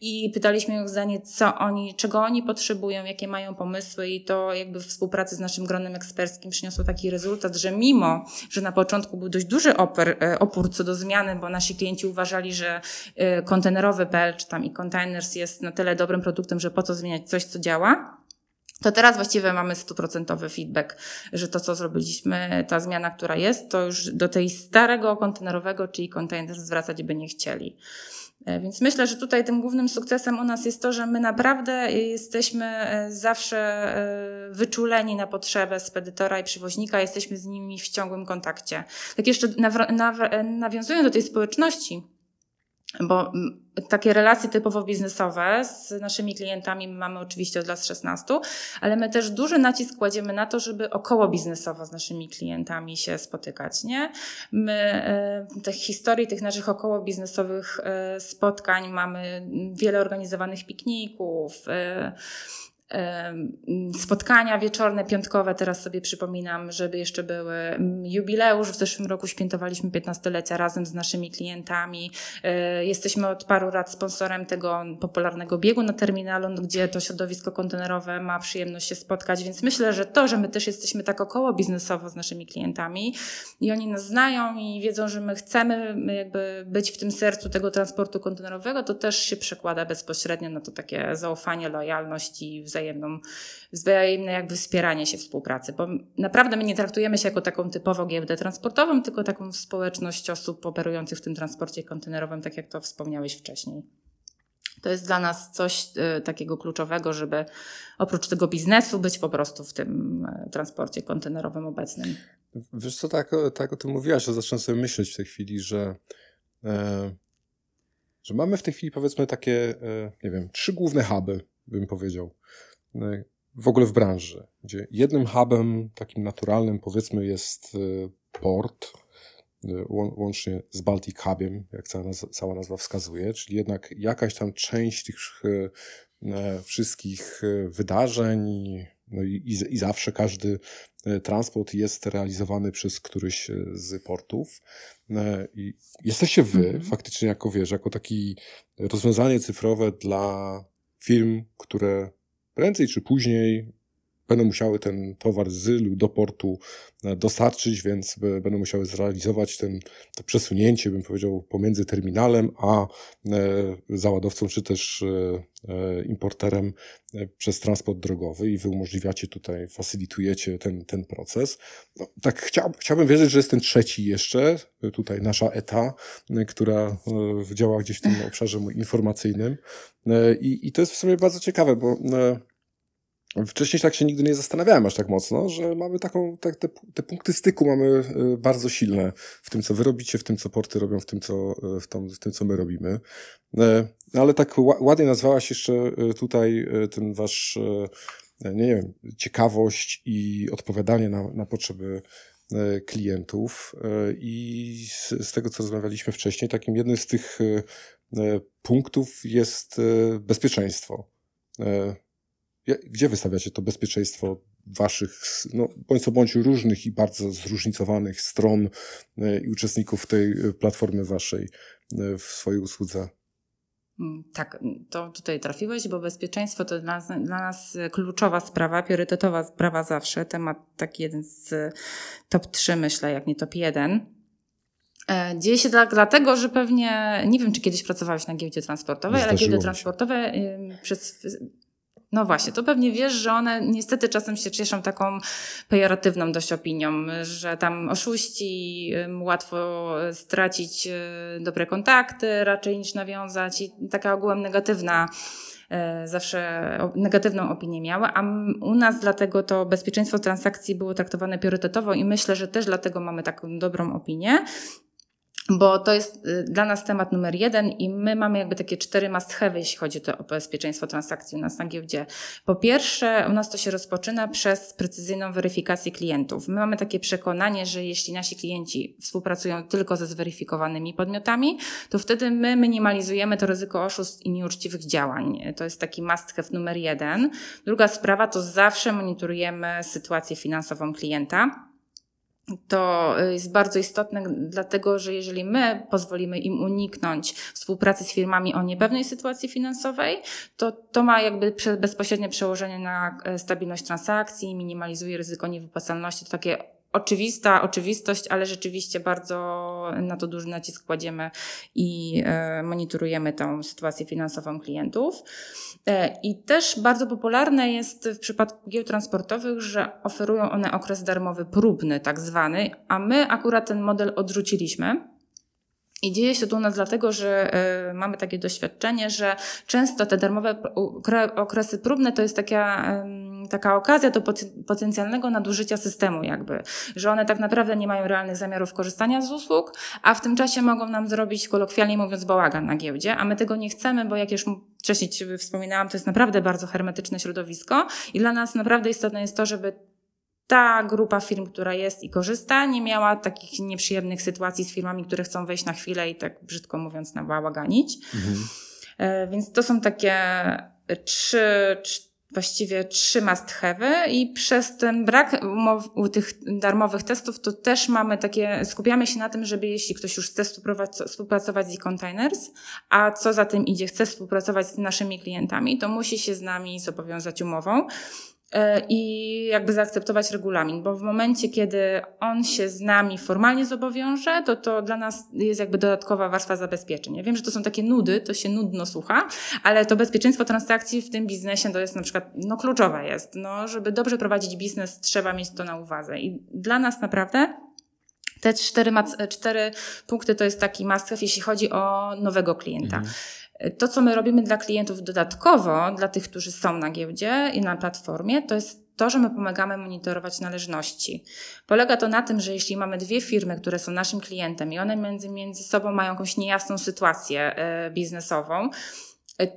i pytaliśmy ich zdanie, co oni, czego oni potrzebują, jakie mają pomysły i to jakby w współpracy z naszym gronem eksperckim przyniosło taki rezultat, że mimo, że na początku był dość duży opór, e, opór co do zmiany, bo nasi klienci uważali, że e, kontenerowy PL czy tam i containers jest na tyle dobrym produktem, że po co zmieniać coś, co działa, to teraz właściwie mamy stuprocentowy feedback, że to, co zrobiliśmy, ta zmiana, która jest, to już do tej starego kontenerowego, czyli containers zwracać by nie chcieli. E, Więc myślę, że tutaj tym głównym sukcesem u nas jest to, że my naprawdę jesteśmy e, zawsze e, wyczuleni na potrzebę spedytora i przewoźnika, jesteśmy z nimi w ciągłym kontakcie. Tak jeszcze nawiązując do tej społeczności, bo takie relacje typowo biznesowe z naszymi klientami mamy oczywiście od lat 16, ale my też duży nacisk kładziemy na to, żeby około biznesowo z naszymi klientami się spotykać, nie? My e, tych historii, tych naszych około biznesowych e, spotkań mamy wiele organizowanych pikników, e, spotkania wieczorne, piątkowe, teraz sobie przypominam, żeby jeszcze były Mm, jubileusz. W zeszłym roku świętowaliśmy 15-lecia razem z naszymi klientami. E, Jesteśmy od paru lat sponsorem tego popularnego biegu na terminalu, gdzie to środowisko kontenerowe ma przyjemność się spotkać, więc myślę, że to, że my też jesteśmy tak około biznesowo z naszymi klientami i oni nas znają i wiedzą, że my chcemy jakby być w tym sercu tego transportu kontenerowego, to też się przekłada bezpośrednio na to takie zaufanie, lojalność i wzajemną, wzajemne jakby wspieranie się współpracy, bo naprawdę my nie traktujemy się jako taką typowo giełdę transportową, tylko taką społeczność osób operujących w tym transporcie kontenerowym, tak jak to wspomniałeś wcześniej. To jest dla nas coś y, takiego kluczowego, żeby oprócz tego biznesu być po prostu w tym y, transporcie kontenerowym obecnym. Wiesz co, tak, tak o tym mówiłaś, że zacząłem sobie myśleć w tej chwili, że, e, że mamy w tej chwili powiedzmy takie, e, nie wiem, trzy główne huby, bym powiedział, e, w ogóle w branży, gdzie jednym hubem takim naturalnym powiedzmy jest e, port, e, łą- łącznie z Baltic Hubiem, jak cała nazwa, cała nazwa wskazuje, czyli jednak jakaś tam część tych wszystkich wydarzeń no i, i, zawsze każdy transport jest realizowany przez któryś z portów. I jesteście wy Mhm. faktycznie jako wiesz, jako taki rozwiązanie cyfrowe dla firm, które prędzej czy później będą musiały ten towar z do portu e, dostarczyć, więc będą musiały zrealizować ten, to przesunięcie, bym powiedział, pomiędzy terminalem a e, załadowcą, czy też e, importerem przez transport drogowy i wy umożliwiacie tutaj, facilitujecie ten, ten proces. No, tak chciał, chciałbym wierzyć, że jest ten trzeci jeszcze, tutaj nasza ETA, która działa gdzieś w tym obszarze informacyjnym i, i to jest w sumie bardzo ciekawe, bo Wcześniej tak się nigdy nie zastanawiałem aż tak mocno, że mamy taką, tak, te, te punkty styku mamy y, bardzo silne w tym, co wy robicie, w tym, co porty robią, w tym, co, y, w, tom, w tym, co my robimy. E, no ale tak ładnie nazwałaś jeszcze tutaj ten wasz, nie wiem, ciekawość i odpowiadanie na, na potrzeby klientów. I z, z tego, co rozmawialiśmy wcześniej, takim jednym z tych punktów jest bezpieczeństwo gdzie wystawiacie to bezpieczeństwo waszych, no, bądź co bądź różnych i bardzo zróżnicowanych stron e, i uczestników tej e, platformy waszej e, w swojej usłudze? Mm, tak, to tutaj trafiłeś, bo bezpieczeństwo to dla nas, dla nas kluczowa sprawa, priorytetowa sprawa zawsze. Temat taki jeden z top 3, myślę, jak nie top 1. Dzieje się tak dlatego, że pewnie, nie wiem, czy kiedyś pracowałeś na giełdzie transportowej, ale giełdy transportowe przez no właśnie, to pewnie wiesz, że one niestety czasem się cieszą taką pejoratywną dość opinią, że tam oszuści, łatwo stracić y, dobre kontakty raczej niż nawiązać i taka ogółem negatywna y, zawsze negatywną opinię miały, a u nas dlatego to bezpieczeństwo transakcji było traktowane priorytetowo i myślę, że też dlatego mamy taką dobrą opinię bo to jest y, dla nas temat numer jeden i my mamy jakby takie cztery must have, jeśli chodzi o bezpieczeństwo transakcji u nas na giełdzie. Po pierwsze, u nas to się rozpoczyna przez precyzyjną weryfikację klientów. My mamy takie przekonanie, że jeśli nasi klienci współpracują tylko ze zweryfikowanymi podmiotami, to wtedy my minimalizujemy to ryzyko oszustw i nieuczciwych działań. To jest taki must have numer jeden. Druga sprawa to zawsze monitorujemy sytuację finansową klienta to y, jest bardzo istotne, dlatego że jeżeli my pozwolimy im uniknąć współpracy z firmami o niepewnej sytuacji finansowej, to to ma jakby bezpośrednie przełożenie na e, stabilność transakcji, minimalizuje ryzyko niewypłacalności. To takie oczywista oczywistość, ale rzeczywiście bardzo na to duży nacisk kładziemy i e, monitorujemy tą sytuację finansową klientów. E, I też bardzo popularne jest w przypadku giełd transportowych, że oferują one okres darmowy próbny, tak zwany, a my akurat ten model odrzuciliśmy. I dzieje się to u nas dlatego, że y, mamy takie doświadczenie, że często te darmowe okresy próbne to jest taka, taka okazja do potencjalnego nadużycia systemu, jakby, że one tak naprawdę nie mają realnych zamiarów korzystania z usług, a w tym czasie mogą nam zrobić, kolokwialnie mówiąc, bałagan na giełdzie, a my tego nie chcemy, bo jak już wcześniej wspominałam, to jest naprawdę bardzo hermetyczne środowisko i dla nas naprawdę istotne jest to, żeby ta grupa firm, która jest i korzysta, nie miała takich nieprzyjemnych sytuacji z firmami, które chcą wejść na chwilę i tak brzydko mówiąc nabałaganić. Mhm. E, więc to są takie trzy, właściwie trzy must i przez ten brak umów, u tych darmowych testów to też mamy takie, skupiamy się na tym, żeby jeśli ktoś już chce współpracować z e-containers, a co za tym idzie, chce współpracować z naszymi klientami, to musi się z nami zobowiązać umową. E, i jakby zaakceptować regulamin, bo w momencie, kiedy on się z nami formalnie zobowiąże, to to dla nas jest jakby dodatkowa warstwa zabezpieczeń. Ja wiem, że to są takie nudy, to się nudno słucha, ale to bezpieczeństwo transakcji w tym biznesie to jest na przykład, no kluczowe jest, no żeby dobrze prowadzić biznes trzeba mieć to na uwadze i dla nas naprawdę te cztery, cztery punkty to jest taki must have, jeśli chodzi o nowego klienta. Mhm. To, co my robimy dla klientów dodatkowo, dla tych, którzy są na giełdzie i na platformie, to jest to, że my pomagamy monitorować należności. Polega to na tym, że jeśli mamy dwie firmy, które są naszym klientem i one między, między sobą mają jakąś niejasną sytuację e, biznesową,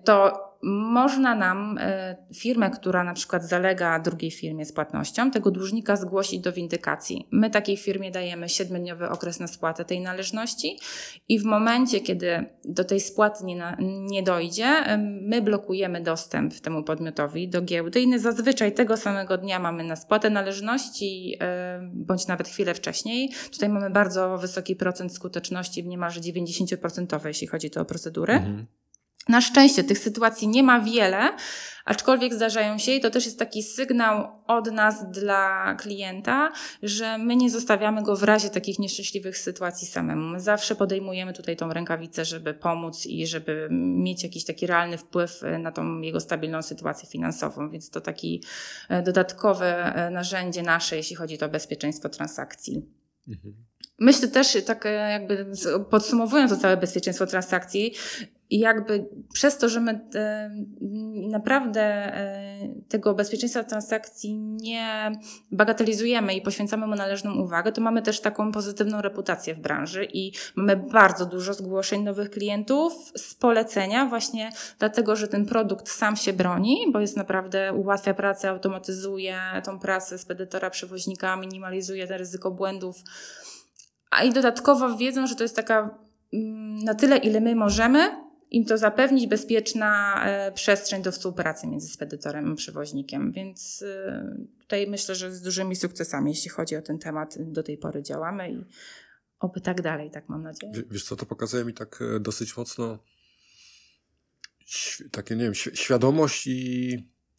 to można nam e, firmę, która na przykład zalega drugiej firmie z płatnością, tego dłużnika zgłosić do windykacji. My takiej firmie dajemy siedmiodniowy okres na spłatę tej należności i w momencie, kiedy do tej spłaty nie, nie dojdzie, my blokujemy dostęp temu podmiotowi do giełdy i zazwyczaj tego samego dnia mamy na spłatę należności, e, bądź nawet chwilę wcześniej. Tutaj mamy bardzo wysoki procent skuteczności, niemalże 90%, jeśli chodzi to o procedury. Mhm. Na szczęście tych sytuacji nie ma wiele, aczkolwiek zdarzają się i to też jest taki sygnał od nas dla klienta, że my nie zostawiamy go w razie takich nieszczęśliwych sytuacji samemu. My zawsze podejmujemy tutaj tą rękawicę, żeby pomóc i żeby mieć jakiś taki realny wpływ na tą jego stabilną sytuację finansową, więc to taki e, dodatkowe e, narzędzie nasze, jeśli chodzi o bezpieczeństwo transakcji. Mhm. Myślę też, tak e, jakby podsumowując to całe bezpieczeństwo transakcji, i jakby przez to, że my e, naprawdę e, tego bezpieczeństwa transakcji nie bagatelizujemy i poświęcamy mu należną uwagę, to mamy też taką pozytywną reputację w branży i mamy bardzo dużo zgłoszeń nowych klientów z polecenia właśnie dlatego, że ten produkt sam się broni, bo jest naprawdę, ułatwia pracę, automatyzuje tą pracę spedytora, przewoźnika, minimalizuje te ryzyko błędów, a i dodatkowo wiedzą, że to jest taka mm, na tyle, ile my możemy, im to zapewnić bezpieczna e, przestrzeń do współpracy między spedytorem a przewoźnikiem. Więc e, tutaj myślę, że z dużymi sukcesami, jeśli chodzi o ten temat, do tej pory działamy i oby tak dalej, tak mam nadzieję. Wiesz co, to pokazuje mi tak e, dosyć mocno takie, nie wiem, świadomość i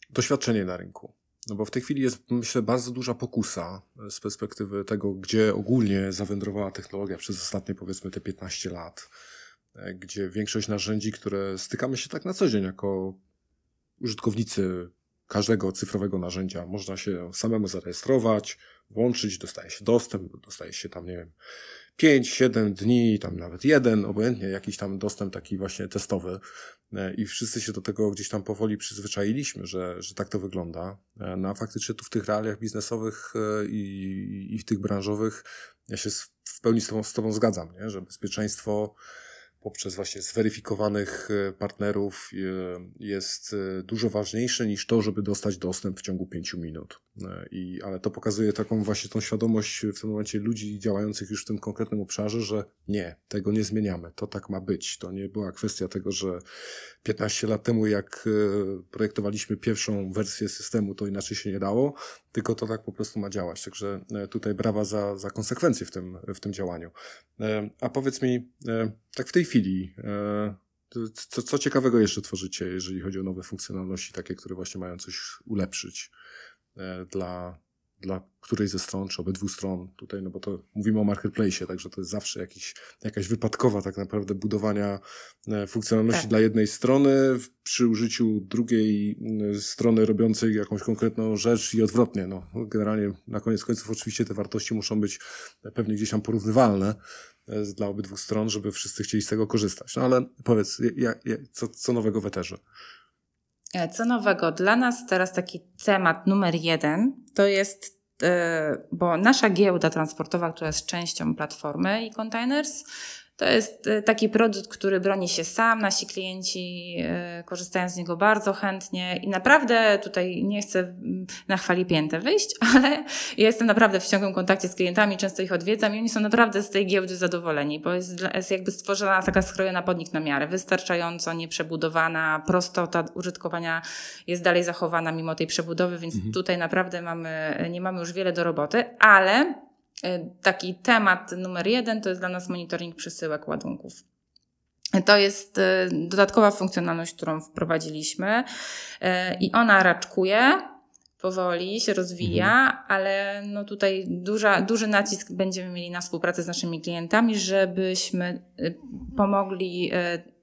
doświadczenie na rynku. No bo w tej chwili jest, myślę, bardzo duża pokusa z perspektywy tego, gdzie ogólnie zawędrowała technologia przez ostatnie, powiedzmy, te 15 lat gdzie większość narzędzi, które stykamy się tak na co dzień jako użytkownicy każdego cyfrowego narzędzia, można się samemu zarejestrować, włączyć, dostaje się dostęp, dostaje się tam, nie wiem, 5, 7 dni, tam nawet jeden, obojętnie jakiś tam dostęp taki właśnie testowy. E, I wszyscy się do tego gdzieś tam powoli przyzwyczailiśmy, że, że tak to wygląda. E, no a faktycznie tu w tych realiach biznesowych i, i w tych branżowych ja się w pełni z Tobą, z tobą zgadzam, nie? że bezpieczeństwo poprzez właśnie zweryfikowanych e, partnerów e, jest e, dużo ważniejsze niż to, żeby dostać dostęp w ciągu pięciu minut. I, ale to pokazuje taką właśnie tą świadomość w tym momencie ludzi działających już w tym konkretnym obszarze, że nie, tego nie zmieniamy, to tak ma być. To nie była kwestia tego, że 15 lat temu, jak projektowaliśmy pierwszą wersję systemu, to inaczej się nie dało, tylko to tak po prostu ma działać. Także tutaj brawa za, za konsekwencje w tym, w tym działaniu. A powiedz mi, tak w tej chwili, e, co, co ciekawego jeszcze tworzycie, jeżeli chodzi o nowe funkcjonalności, takie, które właśnie mają coś ulepszyć e, dla, dla której ze stron, czy obydwu stron tutaj, no bo to mówimy o marketplace, także to jest zawsze jakiś, jakaś wypadkowa tak naprawdę budowania e, funkcjonalności tak. dla jednej strony przy użyciu drugiej strony robiącej jakąś konkretną rzecz i odwrotnie. No, generalnie na koniec końców oczywiście te wartości muszą być pewnie gdzieś tam porównywalne, dla obydwu stron, żeby wszyscy chcieli z tego korzystać. No ale powiedz, jak, jak, co, co nowego w Eterze? E, co nowego? Dla nas teraz taki temat numer jeden to jest, e, bo nasza giełda transportowa, która jest częścią platformy e-containers, to jest e, taki produkt, który broni się sam. Nasi klienci e, korzystają z niego bardzo chętnie i naprawdę tutaj nie chcę na chwali piętę wyjść, ale ja jestem naprawdę w ciągłym kontakcie z klientami, często ich odwiedzam i oni są naprawdę z tej giełdy zadowoleni, bo jest, jest jakby stworzona taka skrojona podnik na miarę, wystarczająco nieprzebudowana, prostota użytkowania jest dalej zachowana mimo tej przebudowy, więc mhm. tutaj naprawdę mamy, nie mamy już wiele do roboty, ale taki temat numer jeden to jest dla nas monitoring przesyłek ładunków. To jest e, dodatkowa funkcjonalność, którą wprowadziliśmy e, i ona raczkuje, powoli się rozwija, mhm. ale no tutaj duża, duży nacisk będziemy mieli na współpracę z naszymi klientami, żebyśmy pomogli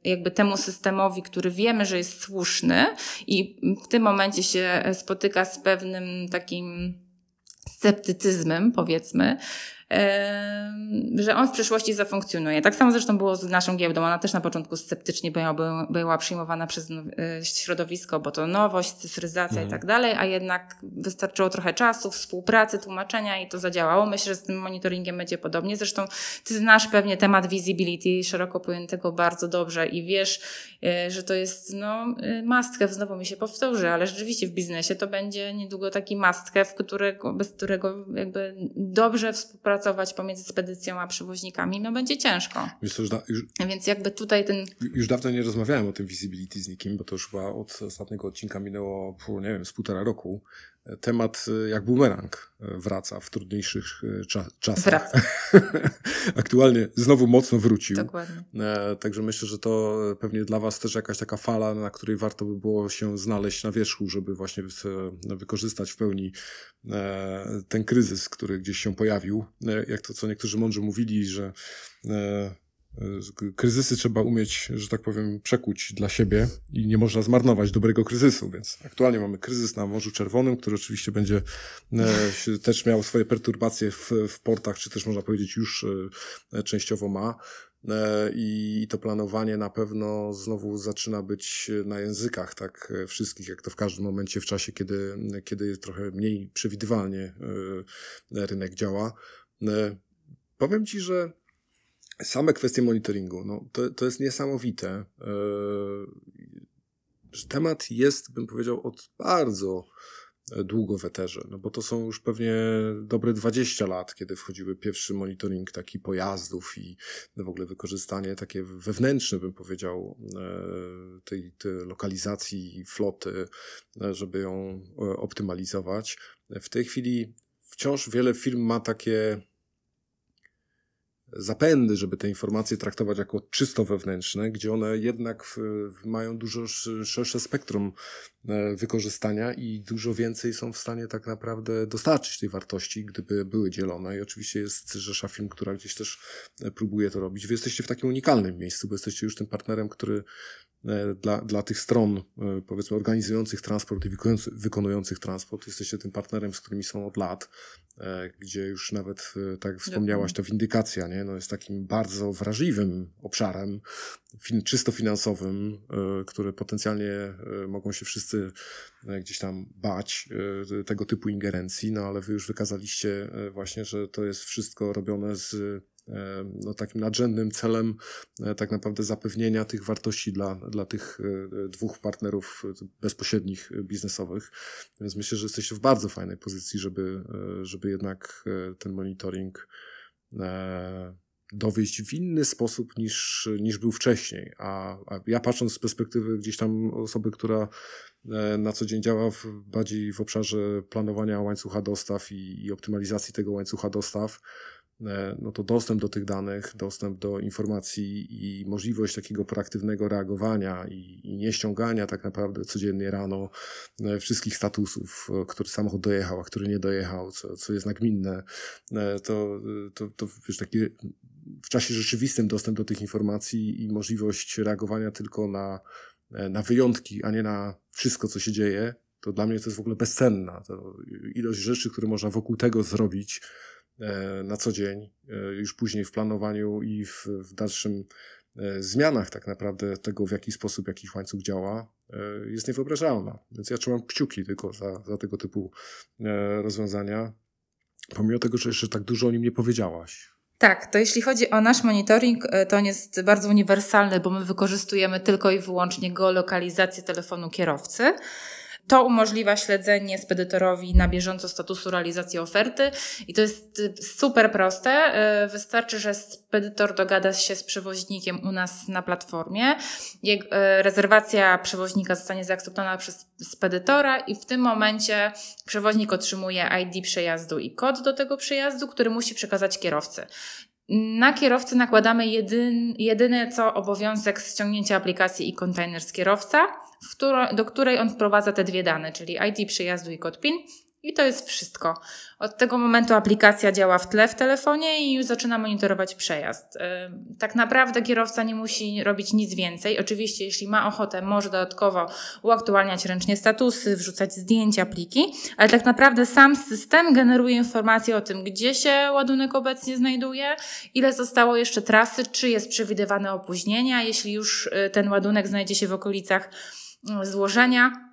jakby temu systemowi, który wiemy, że jest słuszny i w tym momencie się spotyka z pewnym takim sceptycyzmem, powiedzmy, że on w przyszłości zafunkcjonuje. Tak samo zresztą było z naszą giełdą. Ona też na początku sceptycznie była, była przyjmowana przez e, środowisko, bo to nowość, cyfryzacja mhm. i tak dalej, a jednak wystarczyło trochę czasu, współpracy, tłumaczenia i to zadziałało. Myślę, że z tym monitoringiem będzie podobnie. Zresztą ty znasz pewnie temat visibility szeroko pojętego bardzo dobrze i wiesz, e, że to jest no, e, must have, znowu mi się powtórzy, ale rzeczywiście w biznesie to będzie niedługo taki must have, którego, bez którego jakby dobrze współpracować pracować pomiędzy spedycją a przewoźnikami, no będzie ciężko. Wiesz, już da, już, Więc jakby tutaj ten... Już dawno nie rozmawiałem o tym visibility z nikim, bo to już chyba od ostatniego odcinka minęło, nie wiem, z półtora roku. Temat e, jak bumerang e, wraca w trudniejszych e, cza czasach. Wraca. Aktualnie znowu mocno wrócił. Dokładnie. Także myślę, że to pewnie dla Was też jakaś taka fala, na której warto by było się znaleźć na wierzchu, żeby właśnie wykorzystać w pełni ten kryzys, który gdzieś się pojawił. Jak to, co niektórzy mądrzy mówili, że kryzysy trzeba umieć, że tak powiem, przekuć dla siebie i nie można zmarnować dobrego kryzysu, więc aktualnie mamy kryzys na Morzu Czerwonym, który oczywiście będzie e, też miał swoje perturbacje w, w portach, czy też można powiedzieć już e, częściowo ma. E, I to planowanie na pewno znowu zaczyna być na językach, tak wszystkich, jak to w każdym momencie w czasie, kiedy, kiedy trochę mniej przewidywalnie rynek działa. Powiem Ci, że same kwestie monitoringu, no, to, to jest niesamowite. Yy, temat jest, bym powiedział, od bardzo długo w eterze, no bo to są już pewnie dobre 20 lat, kiedy wchodziły pierwszy monitoring taki pojazdów i w ogóle wykorzystanie takie wewnętrzne, bym powiedział, e, tej, tej lokalizacji floty, e, żeby ją e, optymalizować. W tej chwili wciąż wiele firm ma takie zapędy, żeby te informacje traktować jako czysto wewnętrzne, gdzie one jednak mają dużo szersze spektrum wykorzystania i dużo więcej są w stanie tak naprawdę dostarczyć tej wartości, gdyby były dzielone. I oczywiście jest rzesza firm, która gdzieś też e, próbuje to robić. Wy jesteście w takim unikalnym miejscu, bo jesteście już tym partnerem, który e, dla, dla tych stron, powiedzmy, organizujących transport i wykonujących transport, jesteście tym partnerem, z którymi są od lat. E, gdzie już nawet, e, tak jak wspomniałaś, to windykacja nie? No jest takim bardzo wrażliwym obszarem, czysto finansowym, e, który potencjalnie mogą się wszyscy gdzieś tam bać tego typu ingerencji, no ale wy już wykazaliście właśnie, że to jest wszystko robione z E, no, takim nadrzędnym celem e, tak naprawdę zapewnienia tych wartości dla, dla tych e, dwóch partnerów bezpośrednich biznesowych. Więc myślę, że jesteście w bardzo fajnej pozycji, żeby, żeby jednak ten monitoring dowieść w inny sposób niż, niż był wcześniej. A, a ja patrząc z perspektywy gdzieś tam osoby, która na co dzień działa w, bardziej w obszarze planowania łańcucha dostaw i, i optymalizacji tego łańcucha dostaw, E, no to dostęp do tych danych, dostęp do informacji i możliwość takiego proaktywnego reagowania i, i nie ściągania tak naprawdę codziennie rano e, wszystkich statusów, e, który samochód dojechał, a który nie dojechał, co, co jest nagminne, to, to, to wiesz, taki w czasie rzeczywistym dostęp do tych informacji i możliwość reagowania tylko na, na wyjątki, a nie na wszystko, co się dzieje, to dla mnie to jest w ogóle bezcenna. To ilość rzeczy, które można wokół tego zrobić, E, na co dzień, e, już później w planowaniu i w, w dalszym e, zmianach tak naprawdę tego, w jaki sposób jakiś łańcuch działa, jest niewyobrażalna. Więc ja trzymam kciuki tylko za, za tego typu rozwiązania, pomimo tego, że jeszcze tak dużo o nim nie powiedziałaś. Tak, to jeśli chodzi o nasz monitoring, to on jest bardzo uniwersalny, bo my wykorzystujemy tylko i wyłącznie geolokalizację telefonu kierowcy. To umożliwia śledzenie spedytorowi na bieżąco statusu realizacji oferty i to jest y, super proste. Y, wystarczy, że spedytor dogada się z przewoźnikiem u nas na platformie. Y, rezerwacja przewoźnika zostanie zaakceptowana przez spedytora i w tym momencie przewoźnik otrzymuje ID przejazdu i kod do tego przejazdu, który musi przekazać kierowcy. Na kierowcę nakładamy jedyn, jedyne co obowiązek ściągnięcia aplikacji i kontener z kierowca do której on wprowadza te dwie dane, czyli ID przyjazdu i kod PIN. I to jest wszystko. Od tego momentu aplikacja działa w tle w telefonie i już zaczyna monitorować przejazd. Tak naprawdę kierowca nie musi robić nic więcej. Oczywiście, jeśli ma ochotę, może dodatkowo uaktualniać ręcznie statusy, wrzucać zdjęcia, pliki, ale tak naprawdę sam system generuje informacje o tym, gdzie się ładunek obecnie znajduje, ile zostało jeszcze trasy, czy jest przewidywane opóźnienia, jeśli już y, ten ładunek znajdzie się w okolicach złożenia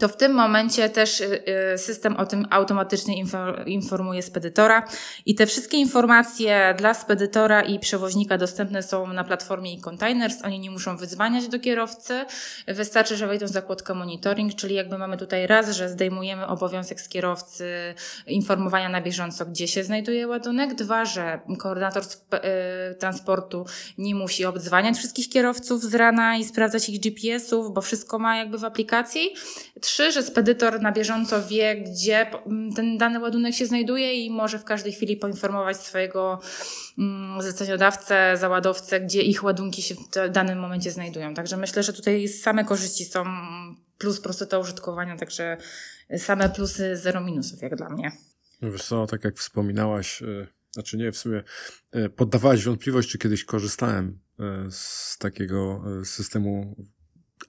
to w tym momencie też y, y, system o tym automatycznie informuje spedytora i te wszystkie informacje dla spedytora i przewoźnika dostępne są na platformie e-containers. Oni nie muszą wyzwaniać do kierowcy. Wystarczy, że wejdą w zakładkę monitoring, czyli jakby mamy tutaj raz, że zdejmujemy obowiązek z kierowcy informowania na bieżąco, gdzie się znajduje ładunek. Dwa, że koordynator y, transportu nie musi obdzwaniać wszystkich kierowców z rana i sprawdzać ich GPS-ów, bo wszystko ma jakby w aplikacji Trzy, że spedytor na bieżąco wie, gdzie ten dany ładunek się znajduje i może w każdej chwili poinformować swojego mm, zleceniodawcę, załadowcę, gdzie ich ładunki się w danym momencie znajdują. Także myślę, że tutaj same korzyści są plus prostoта użytkowania, także same plusy, zero minusów jak dla mnie. No wiesz co, tak jak wspominałaś, e, znaczy nie, w sumie e, poddawałaś wątpliwość, czy kiedyś korzystałem e, z takiego systemu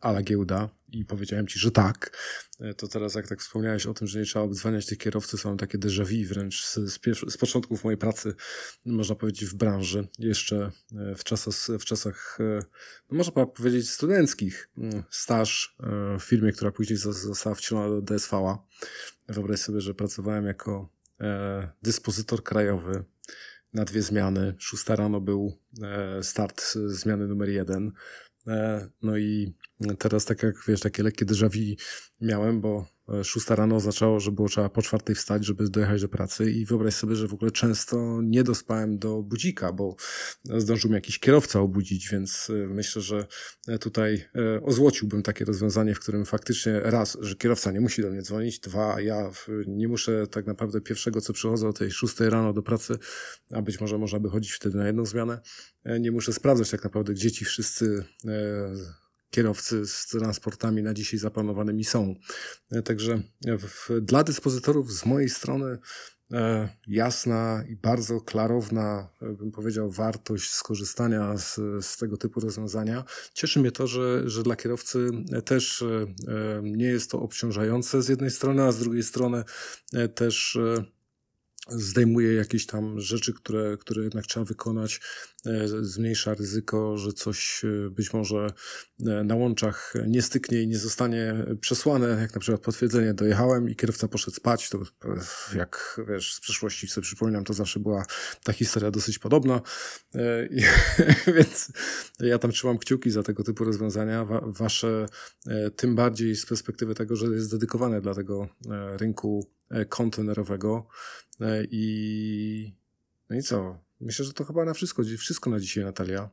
ala giełda i powiedziałem ci, że tak, e, to teraz jak tak wspomniałeś o tym, że nie trzeba obdzwaniać tych kierowców, są takie déjà vu wręcz z, z, z początków mojej pracy, można powiedzieć, w branży, jeszcze e, w czasach, w czasach e, no można powiedzieć, studenckich. Mm, staż w firmie, która później została wcielona do DSV-a. Wyobraź sobie, że pracowałem jako dyspozytor krajowy na dwie zmiany. Szósta rano był start zmiany numer jeden. No i Teraz tak jak wiesz, takie lekkie déjà vu miałem, bo e, szósta rano oznaczało, że było trzeba po czwartej wstać, żeby dojechać do pracy i wyobraź sobie, że w ogóle często nie dospałem do budzika, bo zdążył mnie jakiś kierowca obudzić, więc e, myślę, że e, tutaj ozłociłbym takie rozwiązanie, w którym faktycznie raz, że kierowca nie musi do mnie dzwonić, dwa, ja nie muszę tak naprawdę pierwszego, co przychodzę o tej szóstej rano do pracy, a być może można by chodzić wtedy na jedną zmianę, nie muszę sprawdzać tak naprawdę, gdzie ci wszyscy kierowcy z transportami na dzisiaj zaplanowanymi są. E, także w, dla dyspozytorów z mojej strony e, jasna i bardzo klarowna, e, bym powiedział, wartość skorzystania z, z tego typu rozwiązania. Cieszy mnie to, że, że dla kierowcy też nie jest to obciążające z jednej strony, a z drugiej strony też zdejmuje jakieś tam rzeczy, które, które jednak trzeba wykonać, e, zmniejsza ryzyko, że coś e, być może e, na łączach nie styknie i nie zostanie przesłane, jak na przykład potwierdzenie dojechałem i kierowca poszedł spać, to jak wiesz, z przeszłości sobie przypominam, to zawsze była ta historia dosyć podobna, I, więc ja tam trzymam kciuki za tego typu rozwiązania, wasze tym bardziej z perspektywy tego, że jest dedykowane dla tego rynku kontenerowego, I no i co? Myślę, że to chyba na wszystko, wszystko na dzisiaj, Natalia.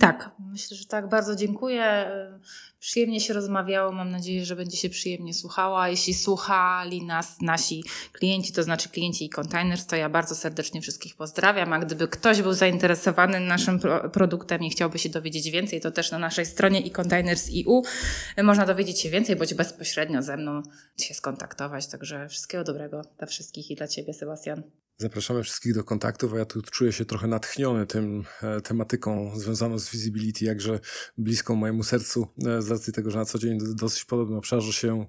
Tak, myślę, że tak. Bardzo dziękuję. Przyjemnie się rozmawiało. Mam nadzieję, że będzie się przyjemnie słuchała. Jeśli słuchali nas nasi klienci, to znaczy klienci i containers, to ja bardzo serdecznie wszystkich pozdrawiam. A gdyby ktoś był zainteresowany naszym produktem i chciałby się dowiedzieć więcej, to też na naszej stronie i containers.eu można dowiedzieć się więcej, bądź bezpośrednio ze mną się skontaktować. Także wszystkiego dobrego dla wszystkich i dla Ciebie, Sebastian. Zapraszamy wszystkich do kontaktów, a ja tu czuję się trochę natchniony tym e, tematyką związaną z visibility, jakże bliską mojemu sercu, e, z racji tego, że na co dzień dosyć podobnym obszarze się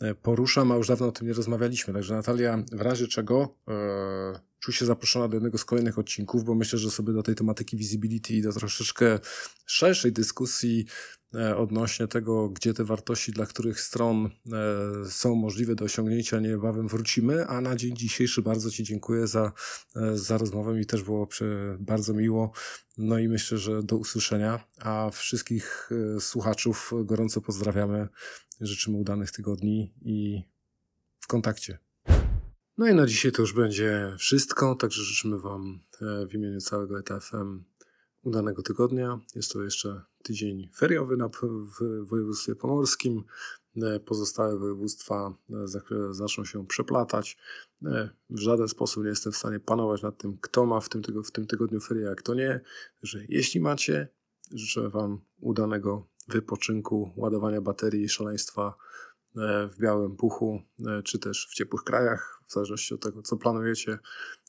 e, poruszam, a już dawno o tym nie rozmawialiśmy. Także Natalia, w razie czego e, czuj się zaproszona do jednego z kolejnych odcinków, bo myślę, że sobie do tej tematyki visibility i do troszeczkę szerszej dyskusji odnośnie tego, gdzie te wartości dla których stron e, są możliwe do osiągnięcia, niebawem wrócimy. A na dzień dzisiejszy bardzo Ci dziękuję za, e, za rozmowę. Mi też było bardzo miło. No i myślę, że do usłyszenia. A wszystkich słuchaczów gorąco pozdrawiamy. Życzymy udanych tygodni i w kontakcie. No i na dzisiaj to już będzie wszystko, także życzymy Wam w imieniu całego ETFM udanego tygodnia. Jest to jeszcze tydzień feriowy na, w województwie pomorskim. E, pozostałe województwa e, zaczną się przeplatać. E, w żaden sposób nie jestem w stanie panować nad tym, kto ma w tym, tygodniu, w tym tygodniu ferie, a kto nie. Że jeśli macie, życzę Wam udanego wypoczynku, ładowania baterii szaleństwa w białym puchu, czy też w ciepłych krajach, w zależności od tego, co planujecie,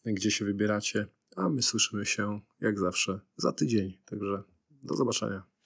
gdzie się wybieracie. A my słyszymy się jak zawsze za tydzień. Także do zobaczenia.